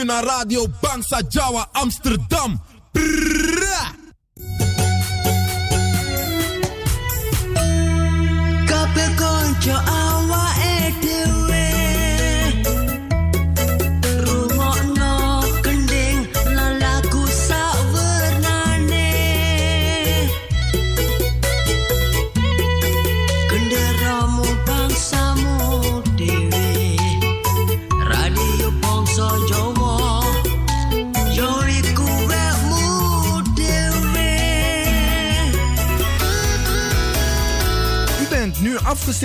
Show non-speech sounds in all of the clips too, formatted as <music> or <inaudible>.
nu naar Radio Bangsa Jawa Amsterdam.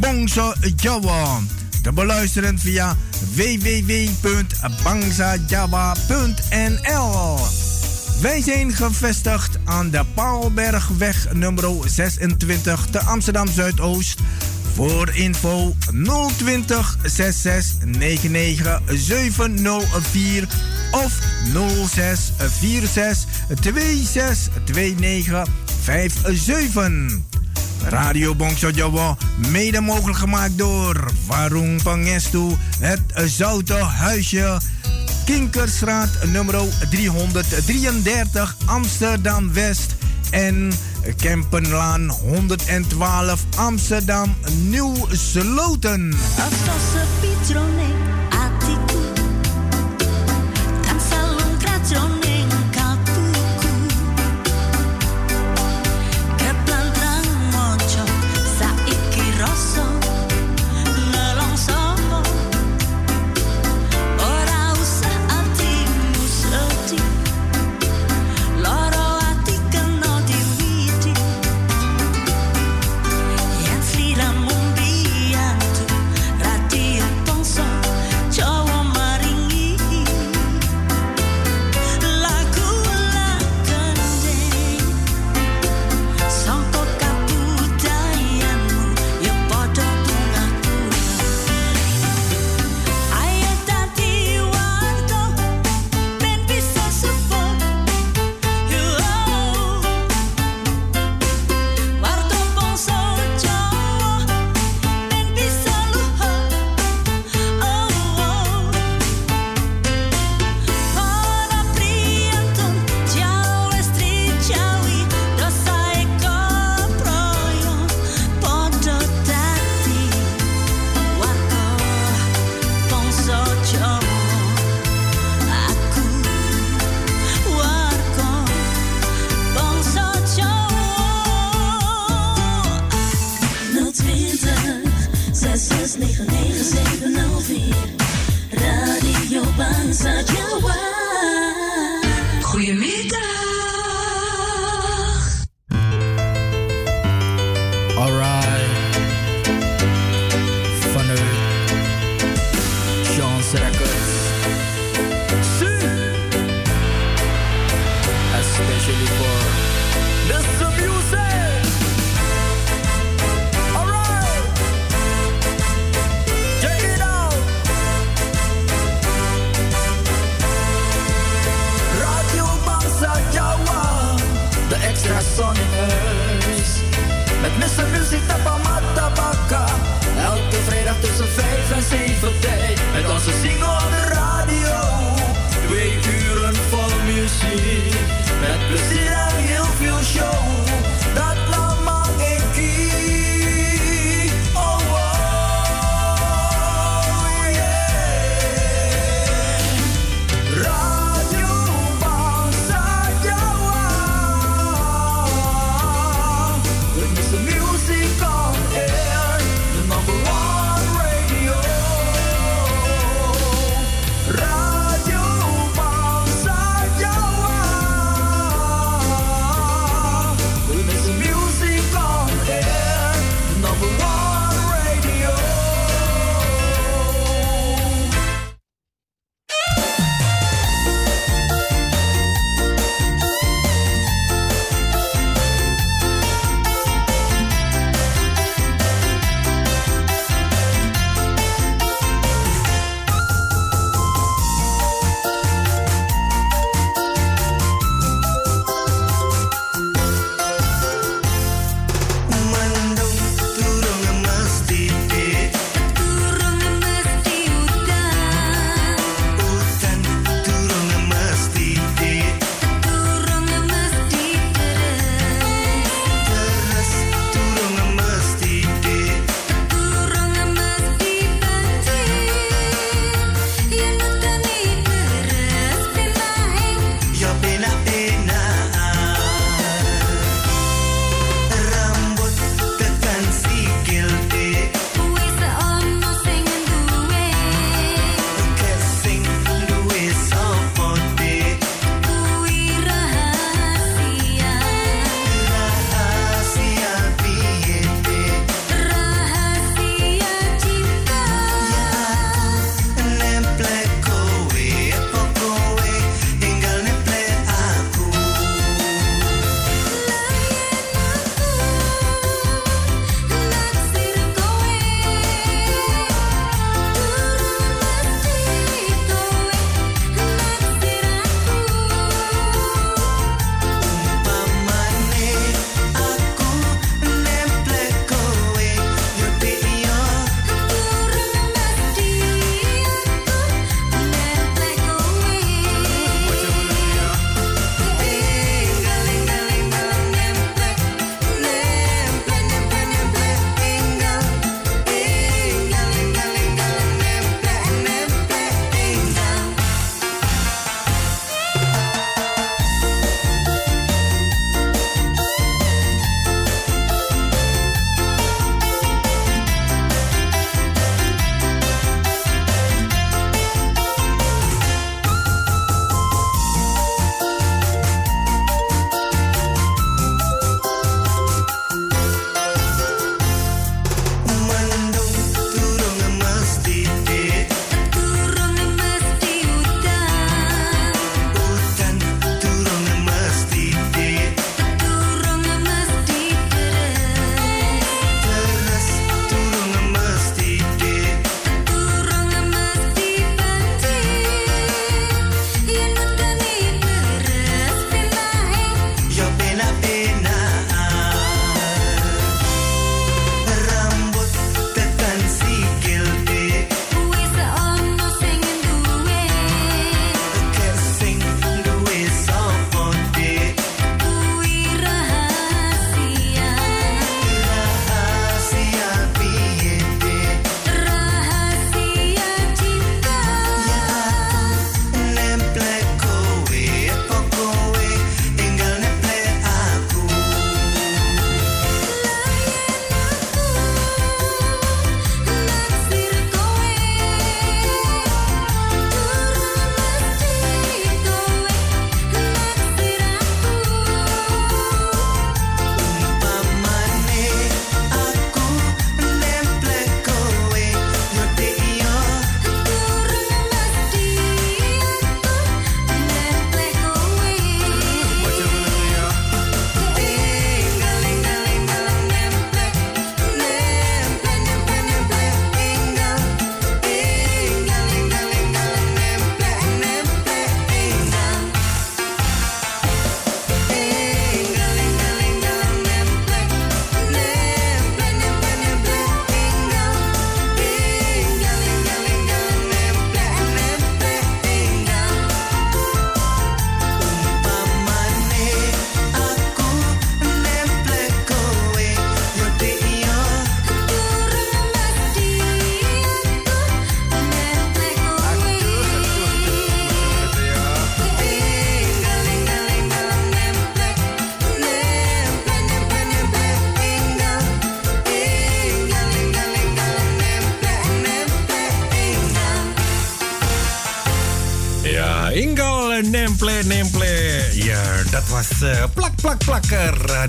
Bongso Jawa. Te beluisteren via www.bangsajawa.nl Wij zijn gevestigd aan de Paalbergweg nummer 26 te Amsterdam Zuidoost. Voor info 020 66 99 704 of 06 46 26 29 57. Radio Bongso Jawa, mede mogelijk gemaakt door Warung Pangestu, het Zoute Huisje, Kinkerstraat nummer 333 Amsterdam West en Kempenlaan 112 Amsterdam Nieuw Sloten.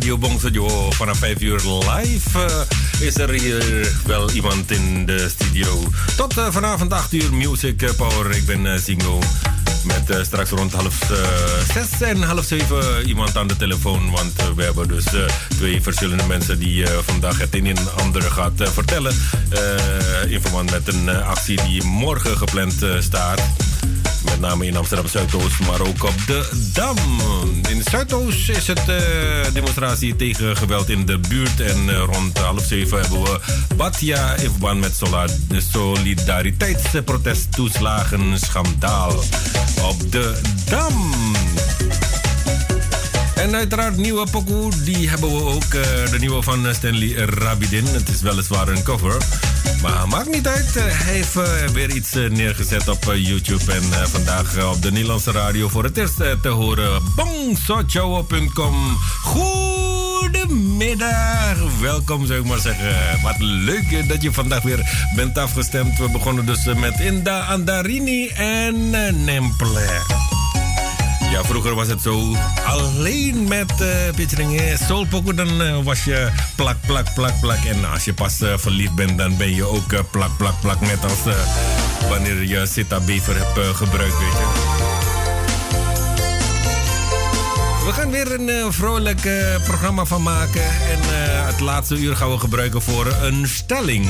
Radio. Vanaf 5 uur live eh, is er hier wel iemand in de studio. Tot eh, vanavond 8 uur Music Power. Ik ben Singo. Met eh, straks rond half eh, zes en half zeven iemand aan de telefoon. Want we hebben dus twee verschillende mensen die vandaag het een en ander gaat vertellen. in verband met een actie die morgen gepland staat. Met name in Amsterdam Zuidoost, maar ook op de Dam. In Zuidoost is het eh, demonstratie tegen geweld in de buurt. En eh, rond half zeven hebben we Batja in verband met de solidariteitsprotesttoeslagen schandaal op de Dam. En uiteraard nieuwe pokoe, die hebben we ook. eh, de nieuwe van Stanley Rabidin. Het is weliswaar een cover. Maar maakt niet uit. eh, hij heeft eh, weer iets eh, neergezet op YouTube. En vandaag op de Nederlandse radio voor het eerst te horen. Bongsochowo.com. Goedemiddag. Welkom zou ik maar zeggen. Wat leuk dat je vandaag weer bent afgestemd. We begonnen dus met Inda Andarini en Nemple. Ja, vroeger was het zo alleen met uh, eh, Soulpoco. Dan eh, was je plak, plak, plak, plak. En als je pas eh, verliefd bent, dan ben je ook plak, plak, plak. Net als wanneer je Sita hebt gebruikt, weet je. We gaan weer een vrolijk programma van maken. En het laatste uur gaan we gebruiken voor een stelling.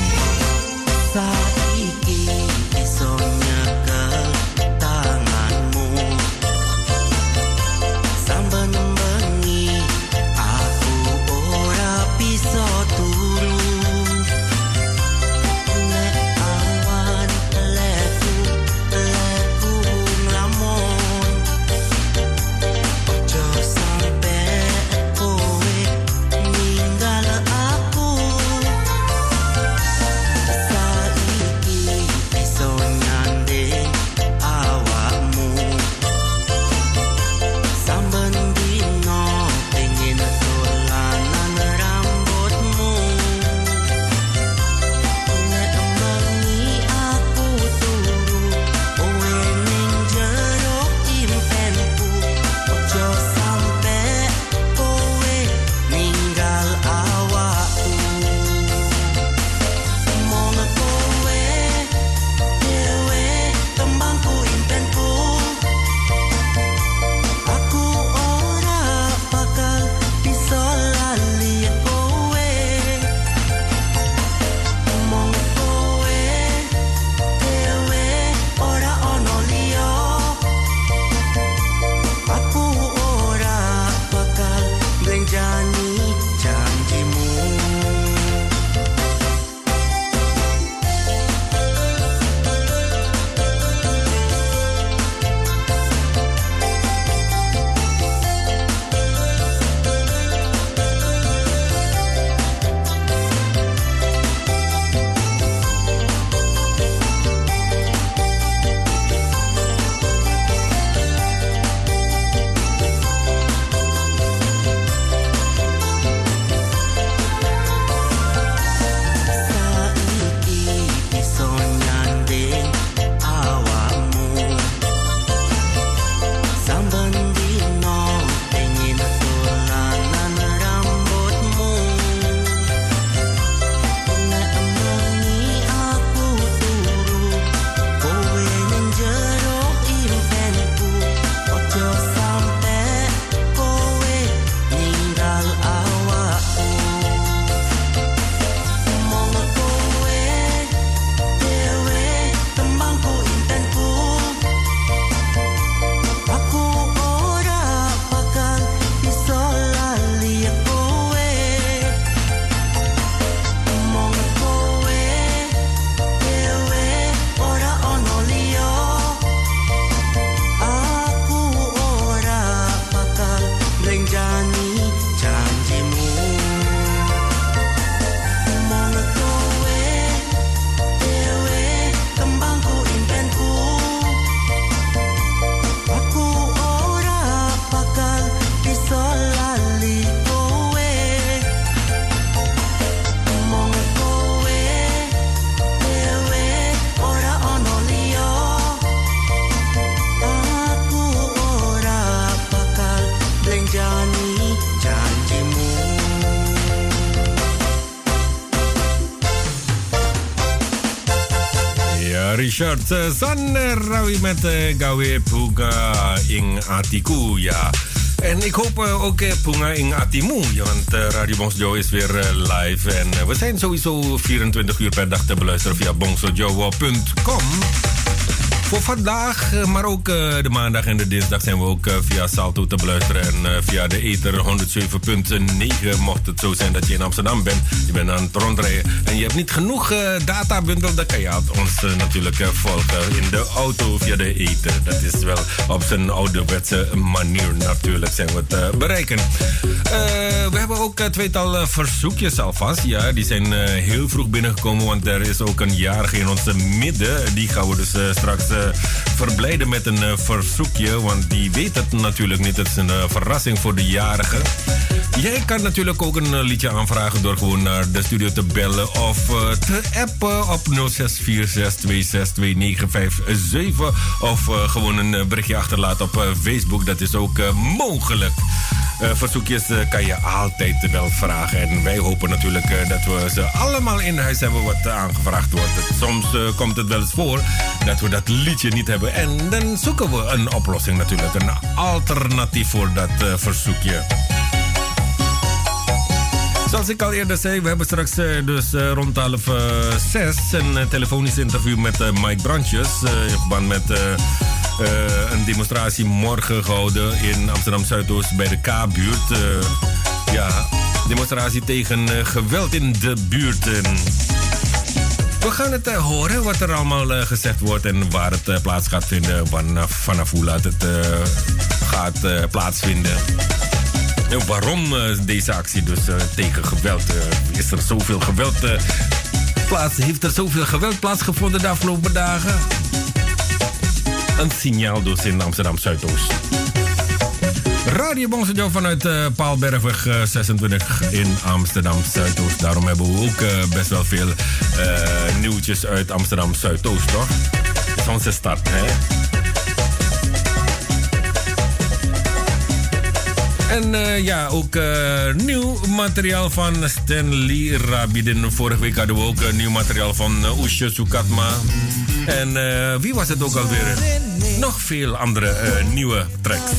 Eh, San eh, Rawi met eh, Gawe Puga in Atiku, ja. En ik hoop eh, ook Punga in Atimu, want Radio Bongsojo is weer live. En we zijn sowieso 24 uur per dag te beluisteren via bongsojo.com. Voor vandaag, eh, maar ook eh, de maandag en de dinsdag zijn we ook eh, via Salto te beluisteren. En via de Ether 107.9, mocht het zo zijn dat je in Amsterdam bent. Je bent aan het rondrijden en je hebt niet genoeg databundel, dan kan je ons natuurlijk volgen in de auto via de Ether. Dat is wel op zijn ouderwetse manier natuurlijk zijn we het bereiken. We hebben ook tweetal verzoekjes alvast. Ja, die zijn heel vroeg binnengekomen, want er is ook een jarige in onze midden. Die gaan we dus straks verblijden met een eh, verzoekje, want die weet het natuurlijk niet. Het is een eh, verrassing voor de jarige. Jij kan natuurlijk ook een eh, liedje aanvragen door gewoon naar de studio te bellen of eh, te appen op 0646262957 of eh, gewoon een eh, berichtje achterlaten op eh, Facebook. Dat is ook eh, mogelijk. Eh, verzoekjes eh, kan je altijd wel vragen. En wij hopen natuurlijk eh, dat we ze allemaal in huis hebben wat aangevraagd wordt. Soms komt het wel eens voor dat we dat liedje niet hebben. En dan zoeken we een oplossing natuurlijk. Een alternatief voor dat verzoekje. Zoals ik al eerder zei, we hebben straks dus rond half zes een telefonisch interview met Mike Brandjes. in verband met een demonstratie morgen gehouden in Amsterdam Zuidoost bij de K-buurt. Eh, ja, demonstratie tegen eh, geweld in de buurt. En we gaan het eh, horen wat er allemaal eh, gezegd wordt en waar het eh, plaats gaat vinden. Vanaf, vanaf hoe laat het eh, gaat eh, plaatsvinden. En waarom eh, deze actie dus eh, tegen geweld? eh, is er zoveel geweld eh, plaats? Heeft er zoveel geweld plaatsgevonden de afgelopen dagen? Een signaal dus in Amsterdam Zuidoost. Radio Bongsejo vanuit eh, Paalbergweg eh, 26 in Amsterdam Zuidoost. Daarom hebben we ook eh, best wel veel eh, nieuwtjes uit Amsterdam Zuidoost, toch? Dat is onze stad, hè? En eh, ja, ook eh, nieuw materiaal van Stanley Rabidin. Vorige week hadden we ook eh, nieuw materiaal van uh, Oesje Sukatma. En wie was het ook alweer? Nog veel andere nieuwe tracks.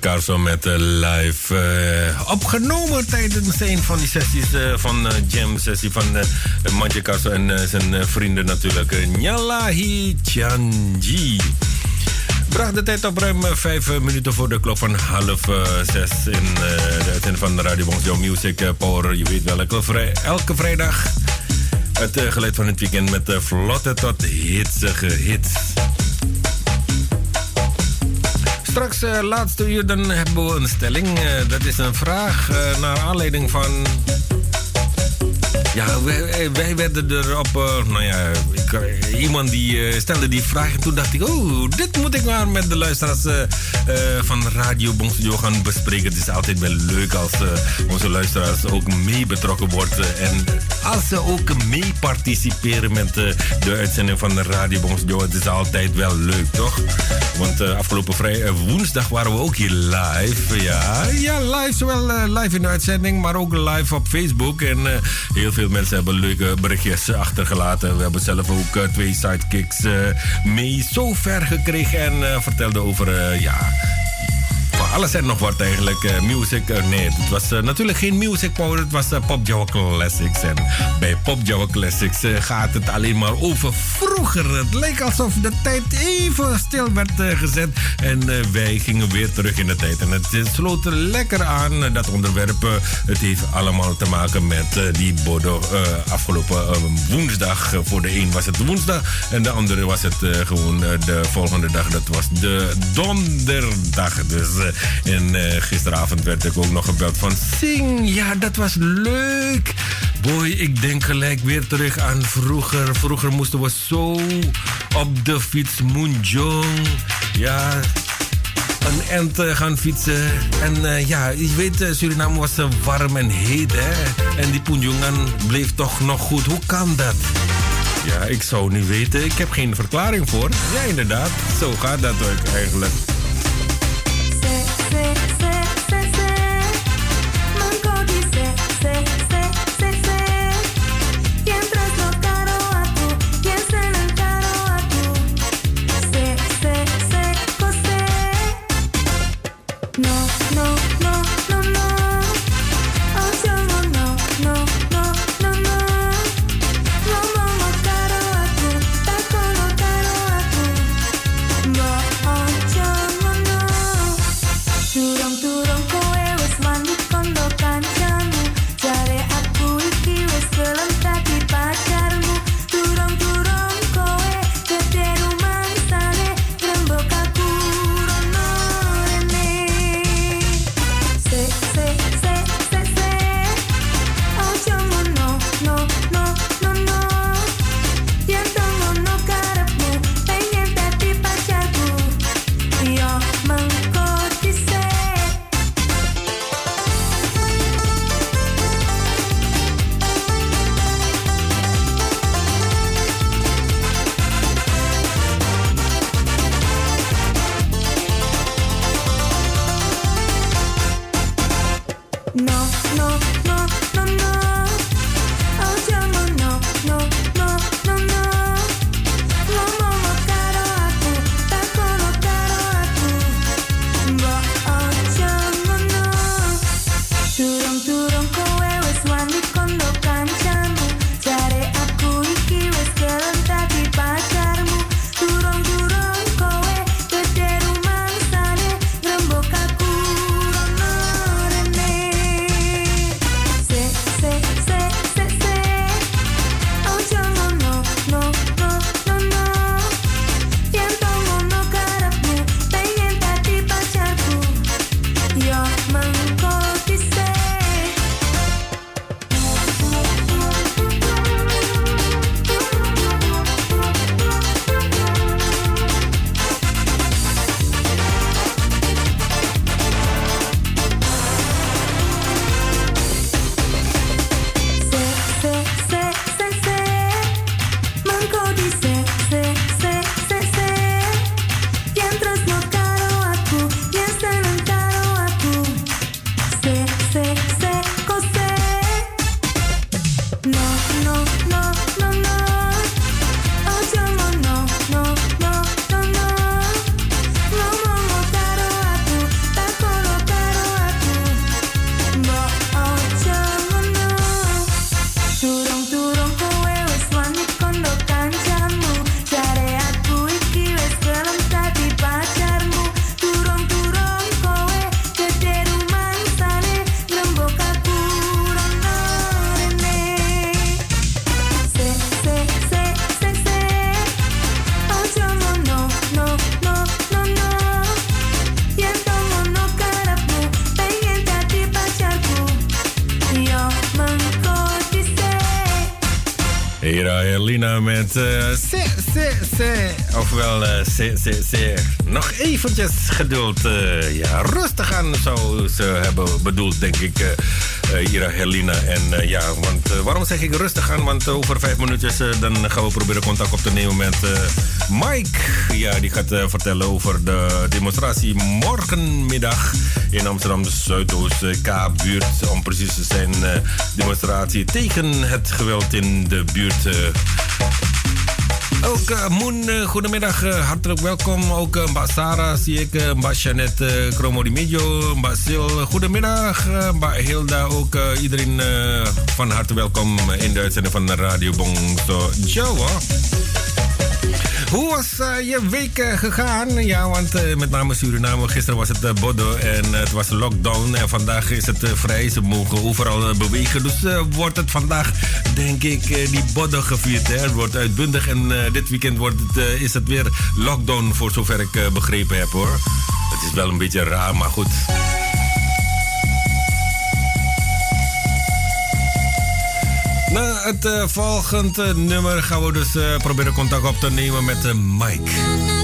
Carson met eh, live. eh, opgenomen tijdens een van die sessies eh, van eh, Jam sessie van Mandje Carson en zijn vrienden natuurlijk. Nyalahi Chanji. Bracht de tijd op ruim vijf minuten voor de klok van half zes in de uitzending van Radio Bongso Music Power. Je weet wel, elke, vrij, elke vrijdag het geluid van het weekend met vlotte tot hitsige hits. Straks, eh, laatste uur, dan hebben we een stelling. Eh, dat is een vraag eh, naar aanleiding van... Ja, wij, wij werden erop... nou ja, iemand die eh, stelde die vraag en toen dacht ik... Oh, dit moet ik maar met de luisteraars eh, eh, van Radio Bongstudio gaan bespreken. Het is altijd wel leuk als onze luisteraars ook mee betrokken worden. En als ze ook mee participeren met de uitzending van de Radio Bongstudio. Het is altijd wel leuk, toch? Want afgelopen vrij, woensdag waren we ook hier live. Ja, ja live. Zowel live in de uitzending, maar ook live op Facebook. En heel veel mensen hebben leuke berichtjes achtergelaten. We hebben zelf ook eh, twee sidekicks eh, mee zo ver gekregen. En eh, vertelden over, ja... Alles en nog wat eigenlijk. eh, music, eh, nee, het was eh, natuurlijk geen music power. Het was Pop Java Classics. En bij Pop Java Classics gaat het alleen maar over vroeger. Het leek alsof de tijd even stil werd gezet. En wij gingen weer terug in de tijd. En het sloot lekker aan, dat onderwerp. het heeft allemaal te maken met die Bodo afgelopen woensdag. Voor de een was het woensdag. En de andere was het gewoon de volgende dag. Dat was de donderdag. Dus, en eh, gisteravond werd ik ook nog gebeld van Sing. Ja, dat was leuk. Boy, ik denk gelijk weer terug aan vroeger. Vroeger moesten we zo op de fiets Moenjong. Ja, een end eh, gaan fietsen. En eh, ja, je weet, Suriname was warm en heet, hè. En die Poenjongan bleef toch nog goed. Hoe kan dat? Ja, ik zou niet weten. Ik heb geen verklaring voor. Ja, inderdaad. Zo gaat dat ook eigenlijk. No, Se, se. Nog eventjes geduld. Uh, ja, rustig aan zou ze hebben bedoeld, denk ik. Uh, Ira Herlina. En ja, want waarom zeg ik rustig aan? Want over vijf minuutjes dan gaan we proberen contact op te nemen met Mike. Ja, die gaat vertellen over de demonstratie morgenmiddag in Amsterdam Zuidoost K-buurt. Om precies te zijn, demonstratie tegen het geweld in de buurt. Ook uh, goedemiddag, hartelijk welkom. Ook uh, Sarah zie ik, uh, Mba Jeannette Sil, goedemiddag. Mba Hilda, ook iedereen van harte welkom in de uitzending van Radio Bongso Jawa. Hoe was uh, je week uh, gegaan? Ja, want uh, met name Suriname. Gisteren was het Bodo en het was lockdown. En vandaag is het vrij. Ze mogen overal bewegen. Dus wordt het vandaag, denk ik, die Bodo gevierd. Hè? Het wordt uitbundig. En dit weekend wordt het, is het weer lockdown, voor zover ik begrepen heb hoor. Het is wel een beetje raar, maar goed. Het uh, volgende nummer gaan we dus uh, proberen contact op te nemen met uh, Mike.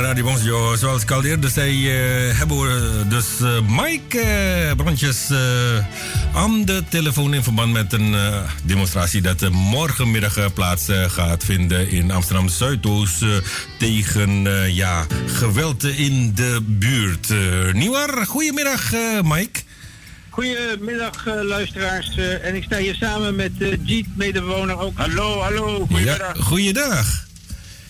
Radio. Zoals ik al eerder zei, eh, hebben we dus eh, Mike eh Brontjes eh, aan de telefoon in verband met een demonstratie dat morgenmiddag plaats gaat vinden in Amsterdam Zuidoost tegen ja, geweld in de buurt. Uh, Nieuwar, goedemiddag Mike. Goedemiddag uh, luisteraars. Uh, en ik sta hier samen met uh, Jeet, medebewoner ook. Hallo, hallo. Goedemiddag. Ja, goeiedag.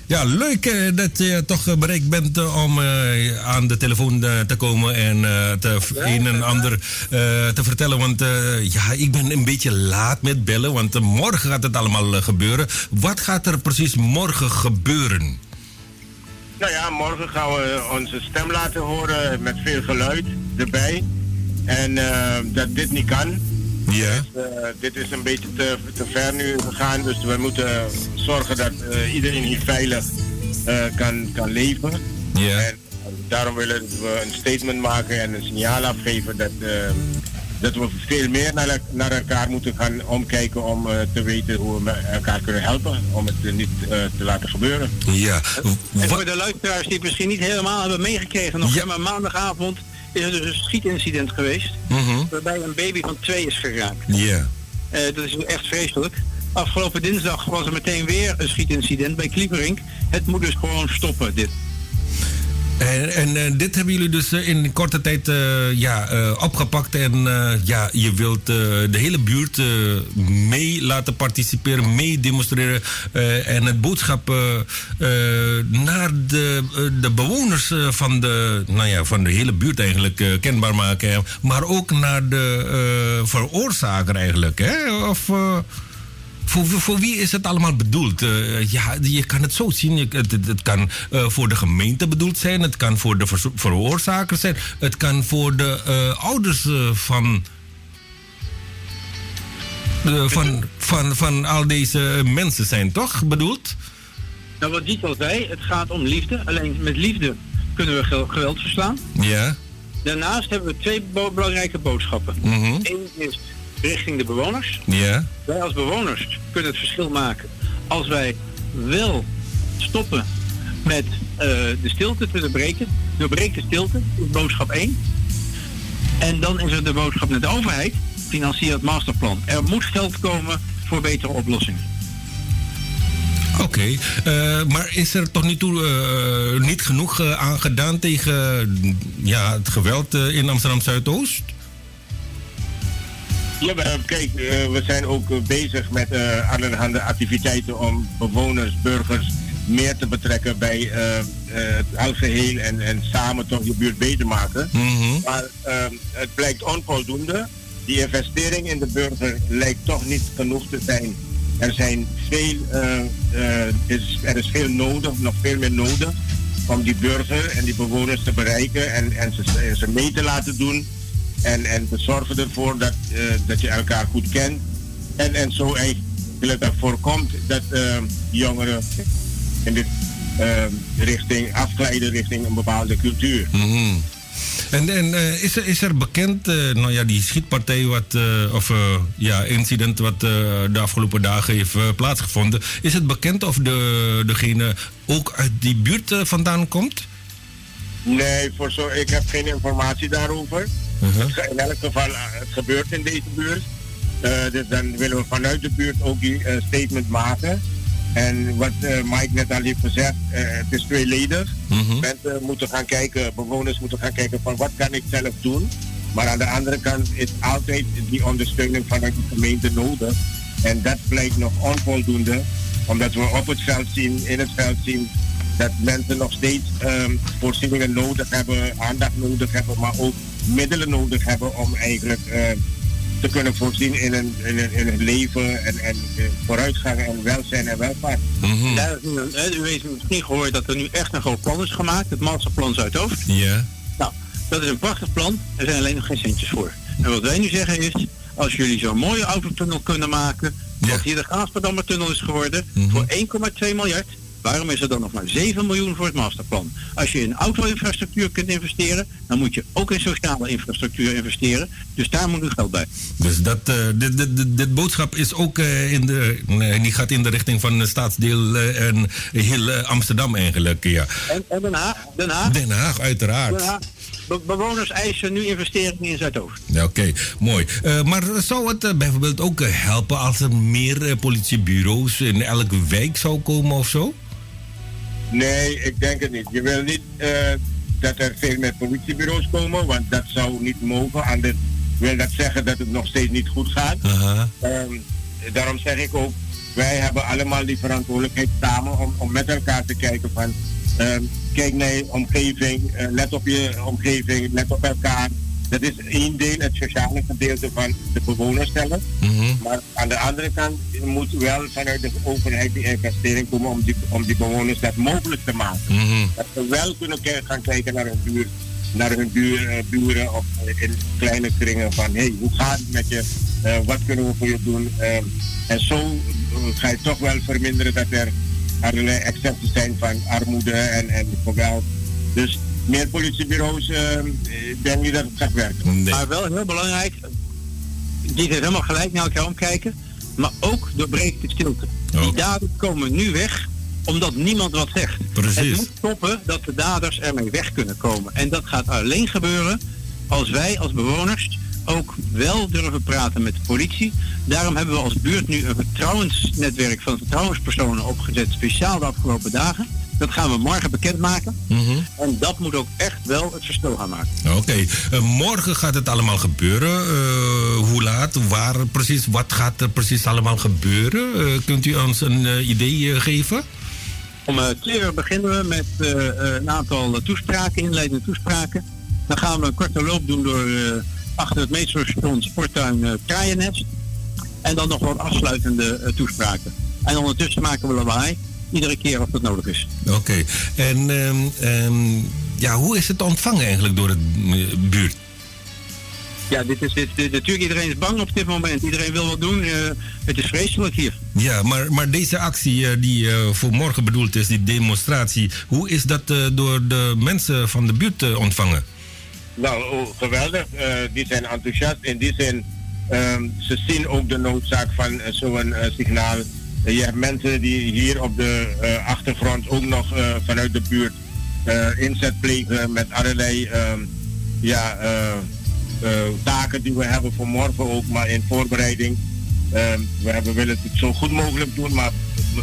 Ja, leuk uh, dat je toch bereikt bent uh, om uh, aan de telefoon te komen en te een en ander te vertellen. Want ja, ik ben een beetje laat met bellen, want morgen gaat het allemaal gebeuren. Wat gaat er precies morgen gebeuren? Nou ja, morgen gaan we onze stem laten horen met veel geluid erbij. En dat dit niet kan. Ja. Dus, uh, dit is een beetje te, te ver nu gegaan, dus we moeten zorgen dat uh, iedereen hier veilig uh, kan, kan leven. Ja. En daarom willen we een statement maken en een signaal afgeven dat, dat we veel meer naar, naar elkaar moeten gaan omkijken om te weten hoe we elkaar kunnen helpen om het niet te laten gebeuren. Ja. En voor de luisteraars die het misschien niet helemaal hebben meegekregen, nog ja. maar maandagavond is er dus een schietincident geweest. Mm -hmm. Waarbij een baby van twee is geraakt. Ja. Yeah. Uh, dat is echt vreselijk. Afgelopen dinsdag was er meteen weer een schietincident bij Klieperink. Het moet dus gewoon stoppen, dit. En, en uh, dit hebben jullie dus uh, in korte tijd uh, ja, opgepakt. En ja, je wilt de hele buurt mee laten participeren, mee demonstreren. en het boodschap naar de, de bewoners van de, nou ja, van de hele buurt eigenlijk kenbaar maken. Maar ook naar de veroorzaker eigenlijk. Hè? Of... Voor, voor, wie is het allemaal bedoeld? Uh, ja, je kan het zo zien. Je, het, het, kan uh, voor de gemeente bedoeld zijn. Het kan voor de ver veroorzakers zijn. Het kan voor de uh, ouders van, van, van, van al deze mensen zijn, toch? Bedoeld? Nou, wat Diet al zei, het gaat om liefde. Alleen met liefde kunnen we geweld verslaan. Ja. Daarnaast hebben we twee belangrijke boodschappen. Mm -hmm. Eén is richting de bewoners. Ja. Wij als bewoners kunnen het verschil maken als wij wel stoppen met uh, de stilte te doorbreken. Doorbreek de stilte, boodschap 1. En dan is er de boodschap naar de overheid, financier het masterplan. Er moet geld komen voor betere oplossingen. Oké, okay. uh, maar is er tot nu toe uh, niet genoeg aan gedaan tegen ja, het geweld in Amsterdam Zuidoost? Ja, kijk, uh, we zijn ook uh, bezig met allerhande activiteiten om bewoners, burgers meer te betrekken bij het algeheel en, en samen toch je buurt beter maken. Mm -hmm. Maar het blijkt onvoldoende. Die investering in de burger lijkt toch niet genoeg te zijn. Er zijn veel, is, er is veel nodig, nog veel meer nodig om die burger en die bewoners te bereiken en, en, ze, en ze mee te laten doen en, en te zorgen ervoor dat, uh, dat je elkaar goed kent. En, en zo eigenlijk dat voorkomt dat uh, jongeren in dit uh, richting afglijden richting een bepaalde cultuur. Mm -hmm. En, en is, er, is er bekend, nou ja, die schietpartij wat, of ja, incident wat de afgelopen dagen heeft plaatsgevonden, is het bekend of de, degene ook uit die buurt vandaan komt? Nee, voor zo, ik heb geen informatie daarover. -huh. In elk geval, het gebeurt in deze buurt. Uh, dus dan willen we vanuit de buurt ook die uh, statement maken. En wat Mike net al heeft gezegd, het is tweeledig. Uh -huh. Mensen moeten gaan kijken, bewoners moeten gaan kijken van wat kan ik zelf doen. Maar aan de andere kant is altijd die ondersteuning vanuit de gemeente nodig. En dat blijkt nog onvoldoende, omdat we op het veld zien, in het veld zien, dat mensen nog steeds um, voorzieningen nodig hebben, aandacht nodig hebben, maar ook middelen nodig hebben om eigenlijk uh, te kunnen voorzien in een, in een, in een leven en, en uh, vooruitgang en welzijn en welvaart. Mm -hmm. ja, u heeft misschien gehoord dat er nu echt een groot plan is gemaakt, het Masterplan Zuidoost. Ja. Yeah. Nou, dat is een prachtig plan, er zijn alleen nog geen centjes voor. En wat wij nu zeggen is, als jullie zo'n mooie autotunnel kunnen maken, wat hier de Gaasperdammer tunnel is geworden, Mhm. voor 1,2 miljard, Waarom is er dan nog maar 7 miljoen voor het masterplan? Als je in auto-infrastructuur kunt investeren, dan moet je ook in sociale infrastructuur investeren. Dus daar moet nu geld bij. Dus dat, eh, dit, dit, dit, dit boodschap is ook eh, in de, nee, die gaat in de richting van het staatsdeel eh, en heel Amsterdam eigenlijk. Ja. En, en Den Haag, Den Haag, Den Haag, uiteraard. Den Haag. Be- bewoners eisen nu investeringen in Zuidoost. Ja, Oké, mooi. Maar zou het bijvoorbeeld ook helpen als er meer politiebureaus in elke wijk zou komen of zo? Nee, ik denk het niet. Je wil niet eh, dat er veel meer politiebureaus komen, want dat zou niet mogen. Anders wil dat zeggen dat het nog steeds niet goed gaat. Aha. Ehm, daarom zeg ik ook, wij hebben allemaal die verantwoordelijkheid samen om, om met elkaar te kijken van, ehm, kijk naar je omgeving, eh, let op je omgeving, let op elkaar. Dat is één deel, het sociale gedeelte van de bewoners zelf. Mhm. Maar aan de andere kant moet wel vanuit de overheid die investering komen om die, om die bewoners dat mogelijk te maken. Mhm. Dat ze wel kunnen gaan kijken naar hun buurt, naar hun buur, eh, buren of in kleine kringen van hey, hoe gaat het met je? Eh, wat kunnen we voor je doen? Eh, en zo ga je toch wel verminderen dat er allerlei excessen zijn van armoede en, en geweld. Dus meer politiebureaus, eh, ik denk niet dat het gaat werken. Nee. Maar wel heel belangrijk, die heeft helemaal gelijk naar elkaar omkijken, maar ook doorbreekt de stilte. Die daders komen nu weg omdat niemand wat zegt. Precies. Het moet stoppen dat de daders ermee weg kunnen komen. En dat gaat alleen gebeuren als wij als bewoners ook wel durven praten met de politie. Daarom hebben we als buurt nu een vertrouwensnetwerk van vertrouwenspersonen opgezet, speciaal de afgelopen dagen. Dat gaan we morgen bekendmaken. Mhm. En dat moet ook echt wel het verschil gaan maken. Oké, Eh, morgen gaat het allemaal gebeuren. Eh, hoe laat, waar precies, wat gaat er precies allemaal gebeuren? Eh, kunt u ons een idee geven? Om twee uur beginnen we met een aantal toespraken, inleidende toespraken. Dan gaan we een korte loop doen door achter het metrostation Sporttuin eh Kraaiennest. En dan nog wat afsluitende toespraken. En ondertussen maken we lawaai, iedere keer als dat nodig is. Oké, en ehm, ehm, ja, hoe is het ontvangen eigenlijk door de eh, buurt? Ja, dit is, dit, dit- natuurlijk iedereen is bang op dit moment. Iedereen wil wat doen. eh, het is vreselijk hier. Ja, maar, maar deze actie eh, die eh, voor morgen bedoeld is, die demonstratie, hoe is dat eh, door de mensen van de buurt eh, ontvangen? Nou, oh, geweldig. Eh, die zijn enthousiast. In die zin, ehm, ze zien ook de noodzaak van eh, zo'n eh, signaal. Je hebt mensen die hier op de eh, achtergrond ook nog eh, vanuit de buurt eh, inzet plegen met allerlei ehm, ja, taken die we hebben voor morgen ook, maar in voorbereiding. Ehm, we hebben, willen het zo goed mogelijk doen, maar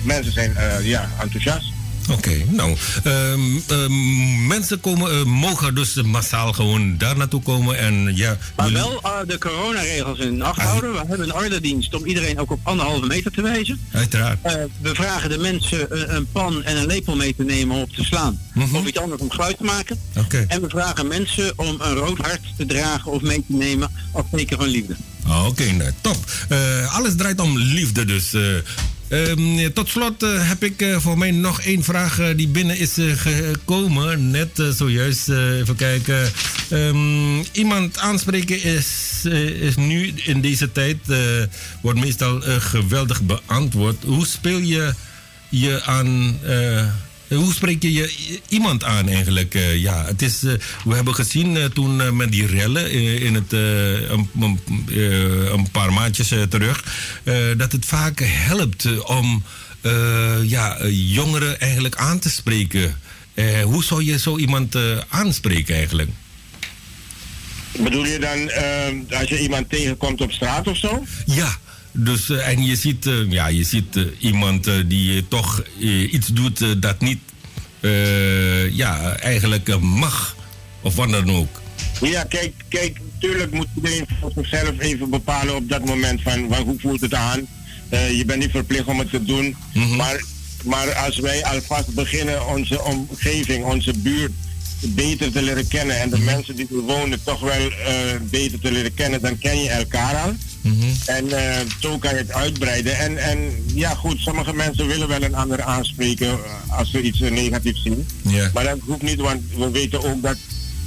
mensen zijn ja, enthousiast. Oké, nou, ehm, ehm, mensen komen, eh, mogen dus massaal gewoon daar naartoe komen en ja... Maar jullie- wel eh, de coronaregels in acht houden. We hebben een ordendienst om iedereen ook op anderhalve meter te wijzen. Uiteraard. Eh, we vragen de mensen een, pan en een lepel mee te nemen om op te slaan. Mhm. Of iets anders om geluid te maken. Oké. En we vragen mensen om een rood hart te dragen of mee te nemen als teken van liefde. Ah, Oké, nou, top. Alles draait om liefde dus. Ehm, tot slot eh, heb ik eh, voor mij nog één vraag eh, die binnen is gekomen. Net zojuist, even kijken. Ehm, iemand aanspreken is, is nu in deze tijd, wordt meestal geweldig beantwoord. Hoe speel je je aan... hoe spreek je, je iemand aan eigenlijk? Eh, ja, het is, eh, we hebben gezien eh, toen met die rellen in het, een, een, een paar maandjes terug, dat het vaak helpt om ja, jongeren eigenlijk aan te spreken. Hoe zou je zo iemand aanspreken eigenlijk? Bedoel je dan als je iemand tegenkomt op straat of zo? Ja, dus eh, en je ziet, eh, ja, je ziet eh, iemand die toch iets doet dat niet ja, eigenlijk mag. Of wat dan ook. Ja, kijk, kijk, tuurlijk moet iedereen voor zichzelf even bepalen op dat moment van, van hoe voelt het aan. Je bent niet verplicht om het te doen. maar, maar als wij alvast beginnen onze omgeving, onze buurt beter te leren kennen en de mensen die er wonen toch wel eh, beter te leren kennen, dan ken je elkaar al. En eh, zo kan je het uitbreiden. En, en ja, goed, sommige mensen willen wel een ander aanspreken eh, als ze iets negatiefs zien. Maar dat hoeft niet, want we weten ook dat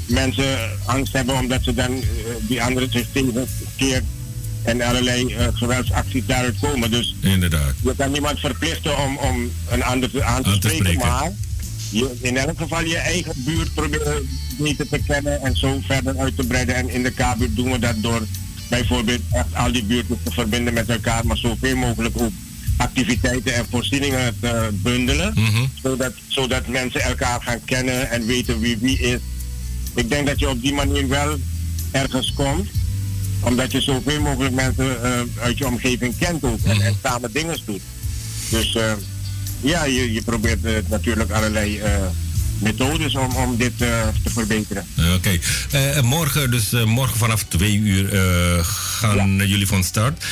mensen angst hebben omdat ze dan die andere zich tegenkeert en allerlei geweldsacties daaruit komen. Dus Inderdaad. je kan niemand verplichten om, om een ander aan te, Aan te spreken, spreken. maar je, in elk geval je eigen buurt proberen beter te kennen en zo verder uit te breiden. En in de K-buurt doen we dat door bijvoorbeeld echt al die buurten te verbinden met elkaar, maar zoveel mogelijk ook activiteiten en voorzieningen te bundelen, Mhm. zodat, zodat mensen elkaar gaan kennen en weten wie wie is. Ik denk dat je op die manier wel ergens komt, omdat je zoveel mogelijk mensen eh, uit je omgeving kent ook en, en samen dingen doet. Dus eh, ja, je, je probeert eh, natuurlijk allerlei eh, methodes om, om dit eh, te verbeteren. Oké. Morgen, dus morgen vanaf twee uur gaan jullie van start.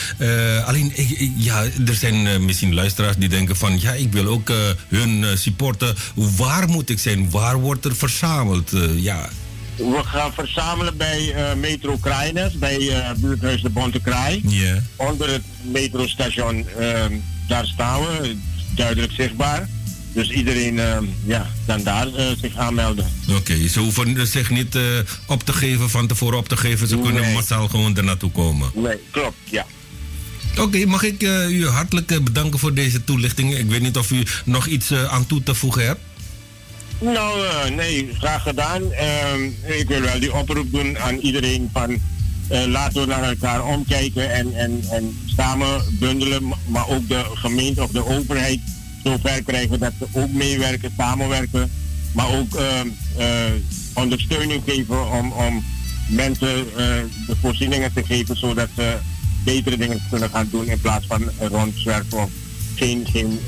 Alleen, ja, er zijn misschien luisteraars die denken van... ja, ik wil ook hun supporten. Waar moet ik zijn? Waar wordt er verzameld? Ja, We gaan verzamelen bij eh, Metro Kraaienes, bij eh, buurthuis de Bonte Kraai. Onder het metrostation, ehm, daar staan we, duidelijk zichtbaar. Dus iedereen ehm, ja, kan daar eh, zich aanmelden. Oké, ze hoeven zich niet eh, op te geven, van tevoren op te geven. Ze kunnen Nee. massaal gewoon er naartoe komen. Nee, klopt, ja. Oké, mag ik eh, u hartelijk eh, bedanken voor deze toelichting. Ik weet niet of u nog iets eh, aan toe te voegen hebt. Nou, eh, nee, graag gedaan. Ehm, ik wil wel die oproep doen aan iedereen van eh, laten we naar elkaar omkijken en, en, en samen bundelen, ma- maar ook de gemeente of de overheid zover krijgen dat ze ook meewerken, samenwerken, maar ook ehm, eh, ondersteuning geven om, om mensen eh, de voorzieningen te geven zodat ze betere dingen kunnen gaan doen in plaats van rondzwerven of geen, geen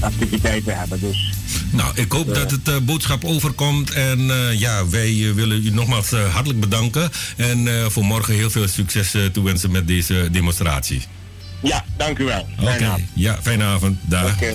activiteiten hebben. Dus Nou, ik hoop dat het eh, boodschap overkomt. En eh, ja, wij eh, willen u nogmaals hartelijk bedanken. En voor morgen heel veel succes toewensen met deze demonstratie. Ja, dank u wel. Oké, Fijne avond. ja, fijne avond. Dag. Oké,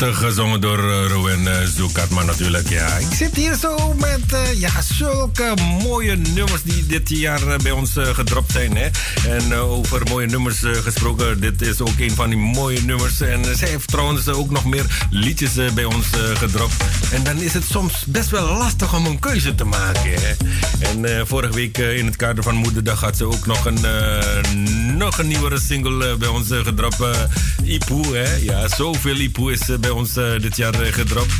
prachtig gezongen door uh, Rowan uh, Zoekatman natuurlijk. Ja. Ik zit hier zo met uh, ja, zulke mooie nummers die dit jaar bij ons gedropt zijn. Hè? En over mooie nummers gesproken, dit is ook een van die mooie nummers. En zij heeft trouwens ook nog meer liedjes bij ons gedropt. En dan is het soms best wel lastig om een keuze te maken. En vorige week in het kader van Moederdag had ze ook nog een, nog een nieuwere single bij ons gedropt. Ipoe, hè? Ja, zoveel Ipoe is bij ons dit jaar gedropt.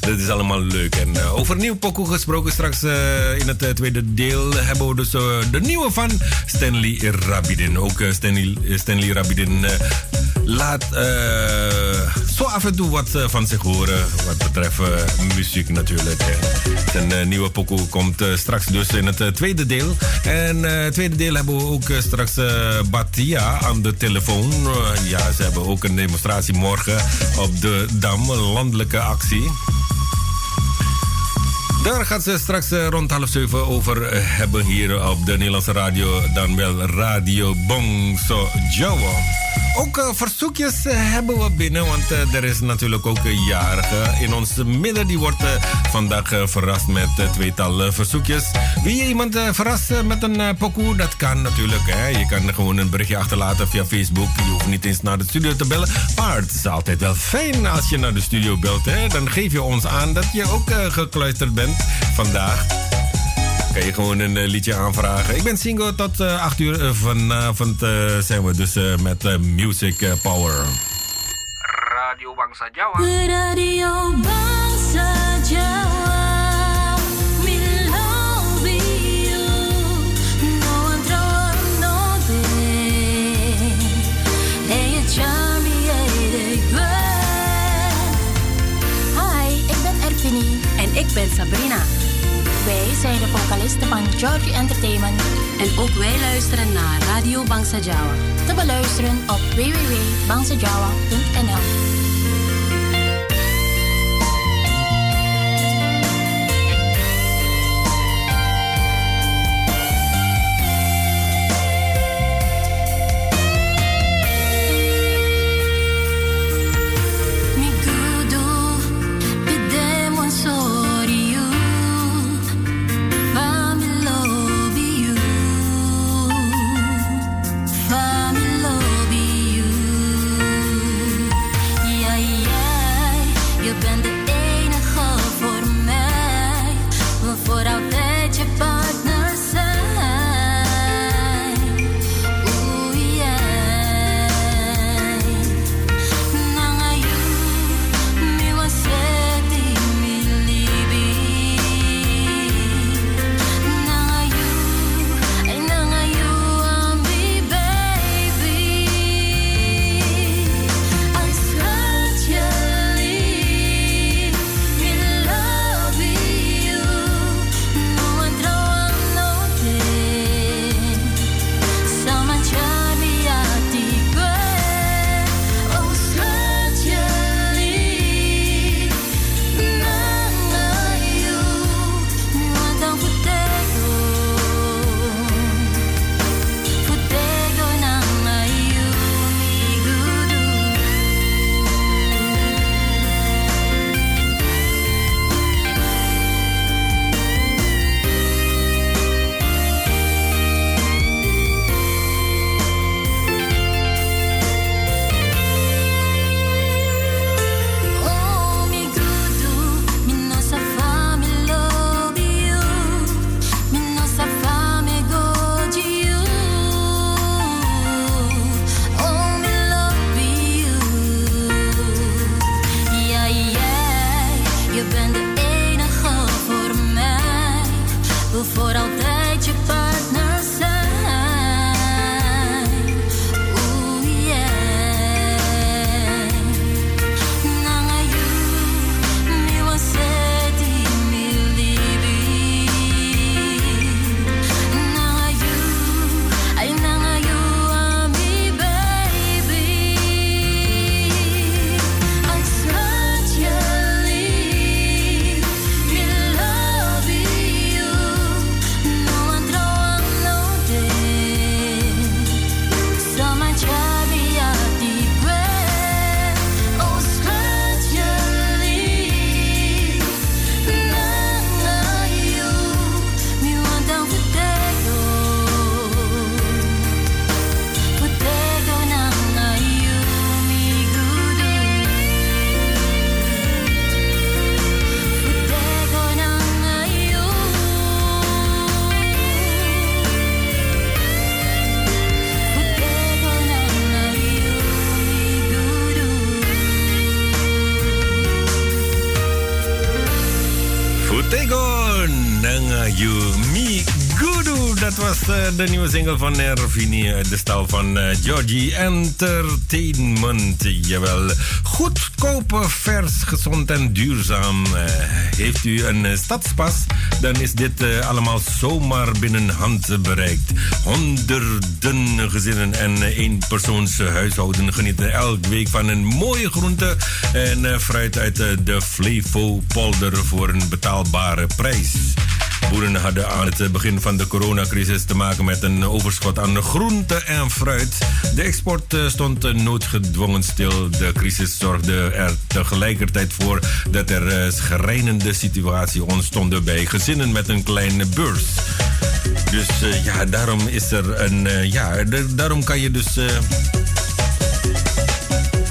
Dat is allemaal leuk. En over nieuw pokoe gesproken straks in het tweede deel hebben we dus de nieuwe van Stanley Rabidin. Ook Stanley, Stanley Rabidin laat zo af en toe wat van zich horen wat betreft muziek natuurlijk. Zijn nieuwe pokoe komt straks dus in het tweede deel. En het tweede deel hebben we ook straks Batia aan de telefoon. ja, ze hebben ook een demonstratie morgen op de Dam, landelijke actie. Daar gaat ze straks eh, rond half zeven over eh, hebben hier op de Nederlandse radio, dan wel Radio Bongso Jawa. Ook uh, verzoekjes hebben we binnen, want uh, er is natuurlijk ook een jarige in ons midden. Die wordt vandaag verrast met tweetal verzoekjes. Wil je iemand verrassen met een pokoe? Dat kan natuurlijk. Hè? Je kan gewoon een berichtje achterlaten via Facebook. Je hoeft niet eens naar de studio te bellen. Maar het is altijd wel fijn als je naar de studio belt. Hè? Dan geef je ons aan dat je ook gekluisterd bent vandaag kan je gewoon een uh, liedje aanvragen. Ik ben single tot uh, 8 uur uh, vanavond zijn we dus met Music Power. Radio Bangsa Jawa. Radio Bangsa Jawa. We love you. No one throw no day. Hey, it's Charlie, hey, Hi, ik ben Ervini. En ik ben Sabrina. Wij zijn de vocalisten van Georgie Entertainment. En ook wij luisteren naar Radio Bangsa Jawa. Te beluisteren op www.bangsajawa.nl de nieuwe single van Nervini uit de stal van eh, Georgie Entertainment. Jawel, goedkoop, vers, gezond en duurzaam. Eh, heeft u een eh, stadspas, dan is dit eh, allemaal zomaar binnen hand bereikt. Honderden gezinnen en eh, eenpersoonshuishouden genieten elke week van een mooie groente en eh, fruit uit eh, de Flevo polder voor een betaalbare prijs. Boeren hadden aan het begin van de coronacrisis te maken met een overschot aan groente en fruit. De export eh, stond eh, noodgedwongen stil. De crisis zorgde er tegelijkertijd voor dat er eh, schrijnende situatie ontstonden bij gezinnen met een kleine beurs. Dus ja, daarom is er een. ja, daarom kan je dus.